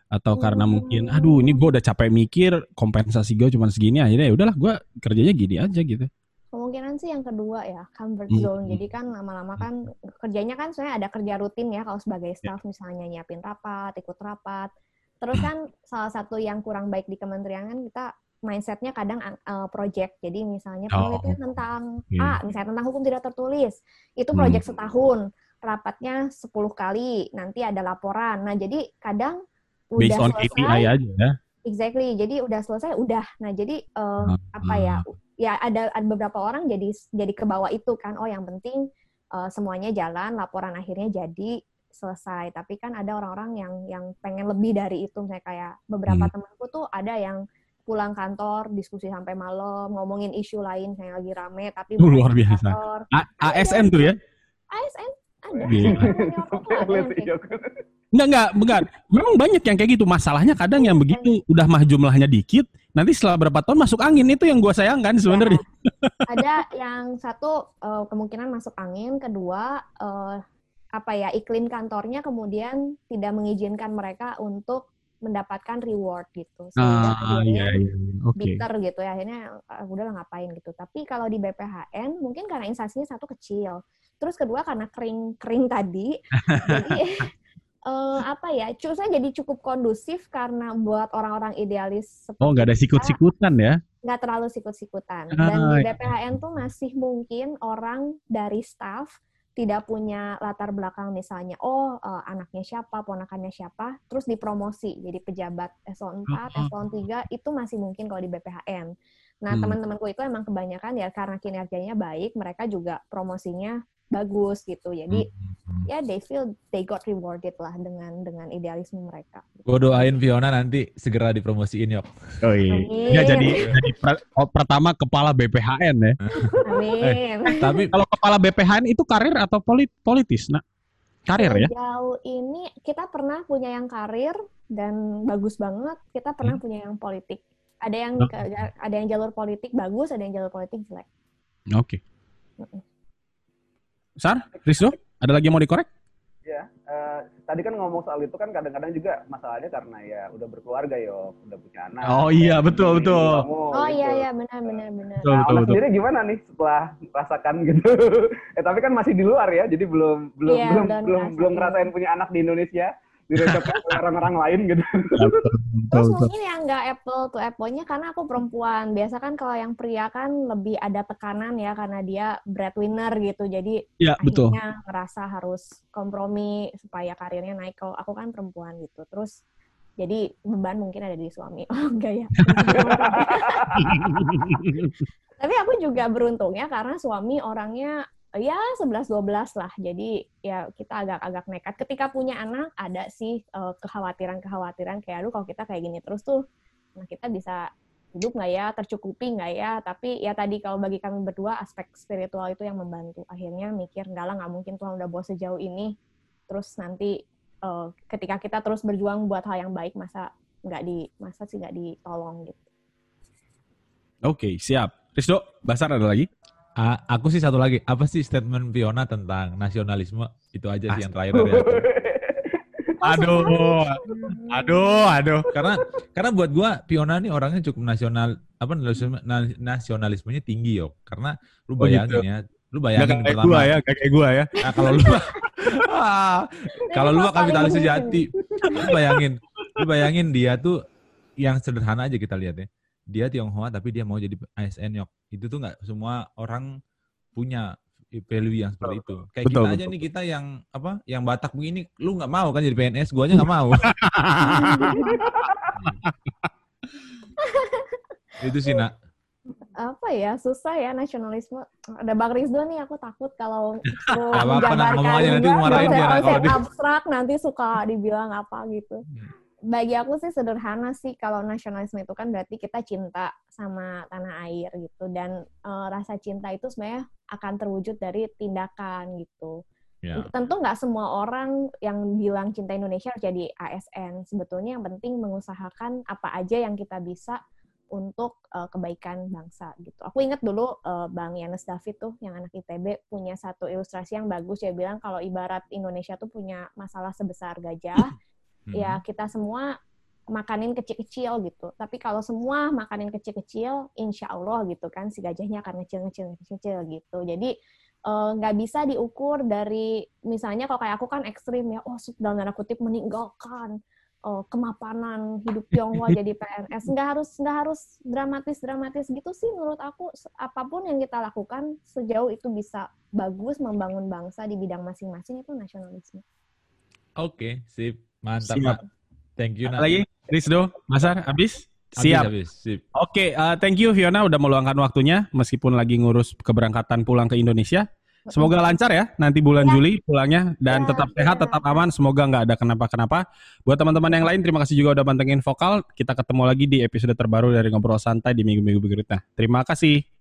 atau hmm. karena mungkin aduh ini gue udah capek mikir kompensasi gue cuma segini akhirnya ya udahlah gue kerjanya gini aja gitu Kemungkinan sih yang kedua ya, comfort hmm, zone. Hmm. Jadi kan lama-lama kan kerjanya kan sebenarnya ada kerja rutin ya kalau sebagai ya. staff misalnya nyiapin rapat, ikut rapat. Terus kan salah satu yang kurang baik di kementerian kan kita mindsetnya kadang uh, project. Jadi misalnya penelitian oh. tentang yeah. A, misalnya tentang hukum tidak tertulis, itu project hmm. setahun, rapatnya 10 kali, nanti ada laporan. Nah jadi kadang udah Based on selesai, KPI aja ya. Exactly. Jadi udah selesai, udah. Nah jadi uh, uh, apa ya? ya ada, ada beberapa orang jadi jadi ke bawah itu kan oh yang penting uh, semuanya jalan laporan akhirnya jadi selesai tapi kan ada orang-orang yang yang pengen lebih dari itu misalnya kayak beberapa hmm. temanku tuh ada yang pulang kantor diskusi sampai malam ngomongin isu lain kayak lagi rame tapi uh, luar biasa A ASN tuh ya ASN ada iya. Enggak, enggak, enggak. Memang banyak yang kayak gitu. Masalahnya kadang yang begitu udah mah jumlahnya dikit, nanti setelah berapa tahun masuk angin itu yang gue sayangkan sebenarnya. Ya. Ada yang satu uh, kemungkinan masuk angin, kedua uh, apa ya iklim kantornya kemudian tidak mengizinkan mereka untuk mendapatkan reward gitu. Sehingga ah, iya, iya. Okay. bitter gitu ya. Akhirnya uh, udah ngapain gitu. Tapi kalau di BPHN mungkin karena instansinya satu kecil. Terus kedua karena kering-kering tadi. jadi uh, apa ya? Saya jadi cukup kondusif karena buat orang-orang idealis. Oh, nggak ada sikut-sikutan ya? Nggak terlalu sikut-sikutan. Dan ah, di BPHN iya. tuh masih mungkin orang dari staff tidak punya latar belakang misalnya, oh uh, anaknya siapa, ponakannya siapa, terus dipromosi jadi pejabat eselon 4, eselon 3 itu masih mungkin kalau di BPHN. Nah, hmm. teman-temanku itu emang kebanyakan ya karena kinerjanya baik, mereka juga promosinya bagus gitu. Jadi hmm. ya they feel they got rewarded lah dengan dengan idealisme mereka. Gue doain Fiona nanti segera dipromosiin yuk. Oh iya. Ya, jadi jadi oh, pertama kepala BPHN ya. Amin. eh, tapi kalau kepala BPHN itu karir atau polit politis, nak? Karir ya? Jauh ini kita pernah punya yang karir dan bagus banget. Kita pernah hmm. punya yang politik. Ada yang oh. ada yang jalur politik bagus, ada yang jalur politik jelek. Oke. Okay. Sar, Rizdo, ada lagi yang mau dikorek? Ya, uh, tadi kan ngomong soal itu kan kadang-kadang juga masalahnya karena ya udah berkeluarga yo, udah punya anak. Oh iya, betul betul. Kamu, oh gitu. iya iya benar benar benar. Betul, nah, betul, betul. sendiri gimana nih setelah merasakan gitu? eh tapi kan masih di luar ya, jadi belum belum yeah, belum belum belum ngerasain punya anak di Indonesia direcokin orang-orang lain gitu. Terus mungkin yang nggak apple to apple-nya karena aku perempuan. Biasa kan kalau yang pria kan lebih ada tekanan ya karena dia breadwinner gitu. Jadi ya, akhirnya betul. ngerasa harus kompromi supaya karirnya naik. Kalau aku kan perempuan gitu. Terus jadi beban mungkin ada di suami. Oh enggak ya. Tapi aku juga beruntung ya karena suami orangnya ya 11-12 lah. Jadi ya kita agak-agak nekat. Ketika punya anak ada sih uh, kekhawatiran-kekhawatiran kayak aduh kalau kita kayak gini terus tuh nah kita bisa hidup nggak ya, tercukupi nggak ya. Tapi ya tadi kalau bagi kami berdua aspek spiritual itu yang membantu. Akhirnya mikir enggak lah nggak mungkin Tuhan udah bawa sejauh ini. Terus nanti uh, ketika kita terus berjuang buat hal yang baik masa nggak di masa sih nggak ditolong gitu. Oke, okay, siap. Rizdo, Basar ada lagi? Uh, aku sih satu lagi. Apa sih statement Fiona tentang nasionalisme? Itu aja sih yang terakhir dari aku. aduh, aduh, aduh. Karena karena buat gua Fiona nih orangnya cukup nasional apa nasionalismenya tinggi yo. Karena lu oh, bayangin oh gitu. ya, lu bayangin gak kayak pertama. gua ya, kayak gua ya. Nah, kalau lu kalau lu kapitalis sejati, lu bayangin, lu bayangin dia tuh yang sederhana aja kita lihat ya dia Tionghoa tapi dia mau jadi ASN yok. Itu tuh nggak semua orang punya value yang seperti itu. Kayak betul, kita betul. aja nih kita yang apa, yang Batak begini, lu nggak mau kan jadi PNS, gua aja nggak mau. itu sih nak. Apa ya susah ya nasionalisme. Ada Bang Rizdo nih, aku takut kalau ngomong aja nanti marahin dia. Konsep abstrak nanti suka dibilang apa gitu. Hmm bagi aku sih sederhana sih kalau nasionalisme itu kan berarti kita cinta sama tanah air gitu dan uh, rasa cinta itu sebenarnya akan terwujud dari tindakan gitu. Yeah. Tentu nggak semua orang yang bilang cinta Indonesia harus jadi ASN. Sebetulnya yang penting mengusahakan apa aja yang kita bisa untuk uh, kebaikan bangsa gitu. Aku ingat dulu uh, Bang Yanes David tuh yang anak ITB punya satu ilustrasi yang bagus ya bilang kalau ibarat Indonesia tuh punya masalah sebesar gajah ya hmm. kita semua makanin kecil-kecil gitu. Tapi kalau semua makanin kecil-kecil, insya Allah gitu kan si gajahnya akan ngecil-ngecil kecil gitu. Jadi eh, nggak uh, bisa diukur dari misalnya kalau kayak aku kan ekstrim ya, oh dalam tanda kutip meninggalkan uh, kemapanan hidup Tionghoa jadi PNS. Nggak harus nggak harus dramatis dramatis gitu sih menurut aku. Apa pun yang kita lakukan sejauh itu bisa bagus membangun bangsa di bidang masing-masing itu nasionalisme. Oke, okay, sip. Mantap, Siap. Thank you. Lagi, Rizdo, Masar, habis? Siap. Habis, habis. Oke, okay, uh, thank you Fiona udah meluangkan waktunya meskipun lagi ngurus keberangkatan pulang ke Indonesia. Semoga lancar ya nanti bulan ya. Juli pulangnya dan ya, tetap sehat, ya. tetap aman. Semoga nggak ada kenapa-kenapa. Buat teman-teman yang lain, terima kasih juga udah pantengin vokal. Kita ketemu lagi di episode terbaru dari Ngobrol Santai di minggu-minggu berikutnya. Terima kasih.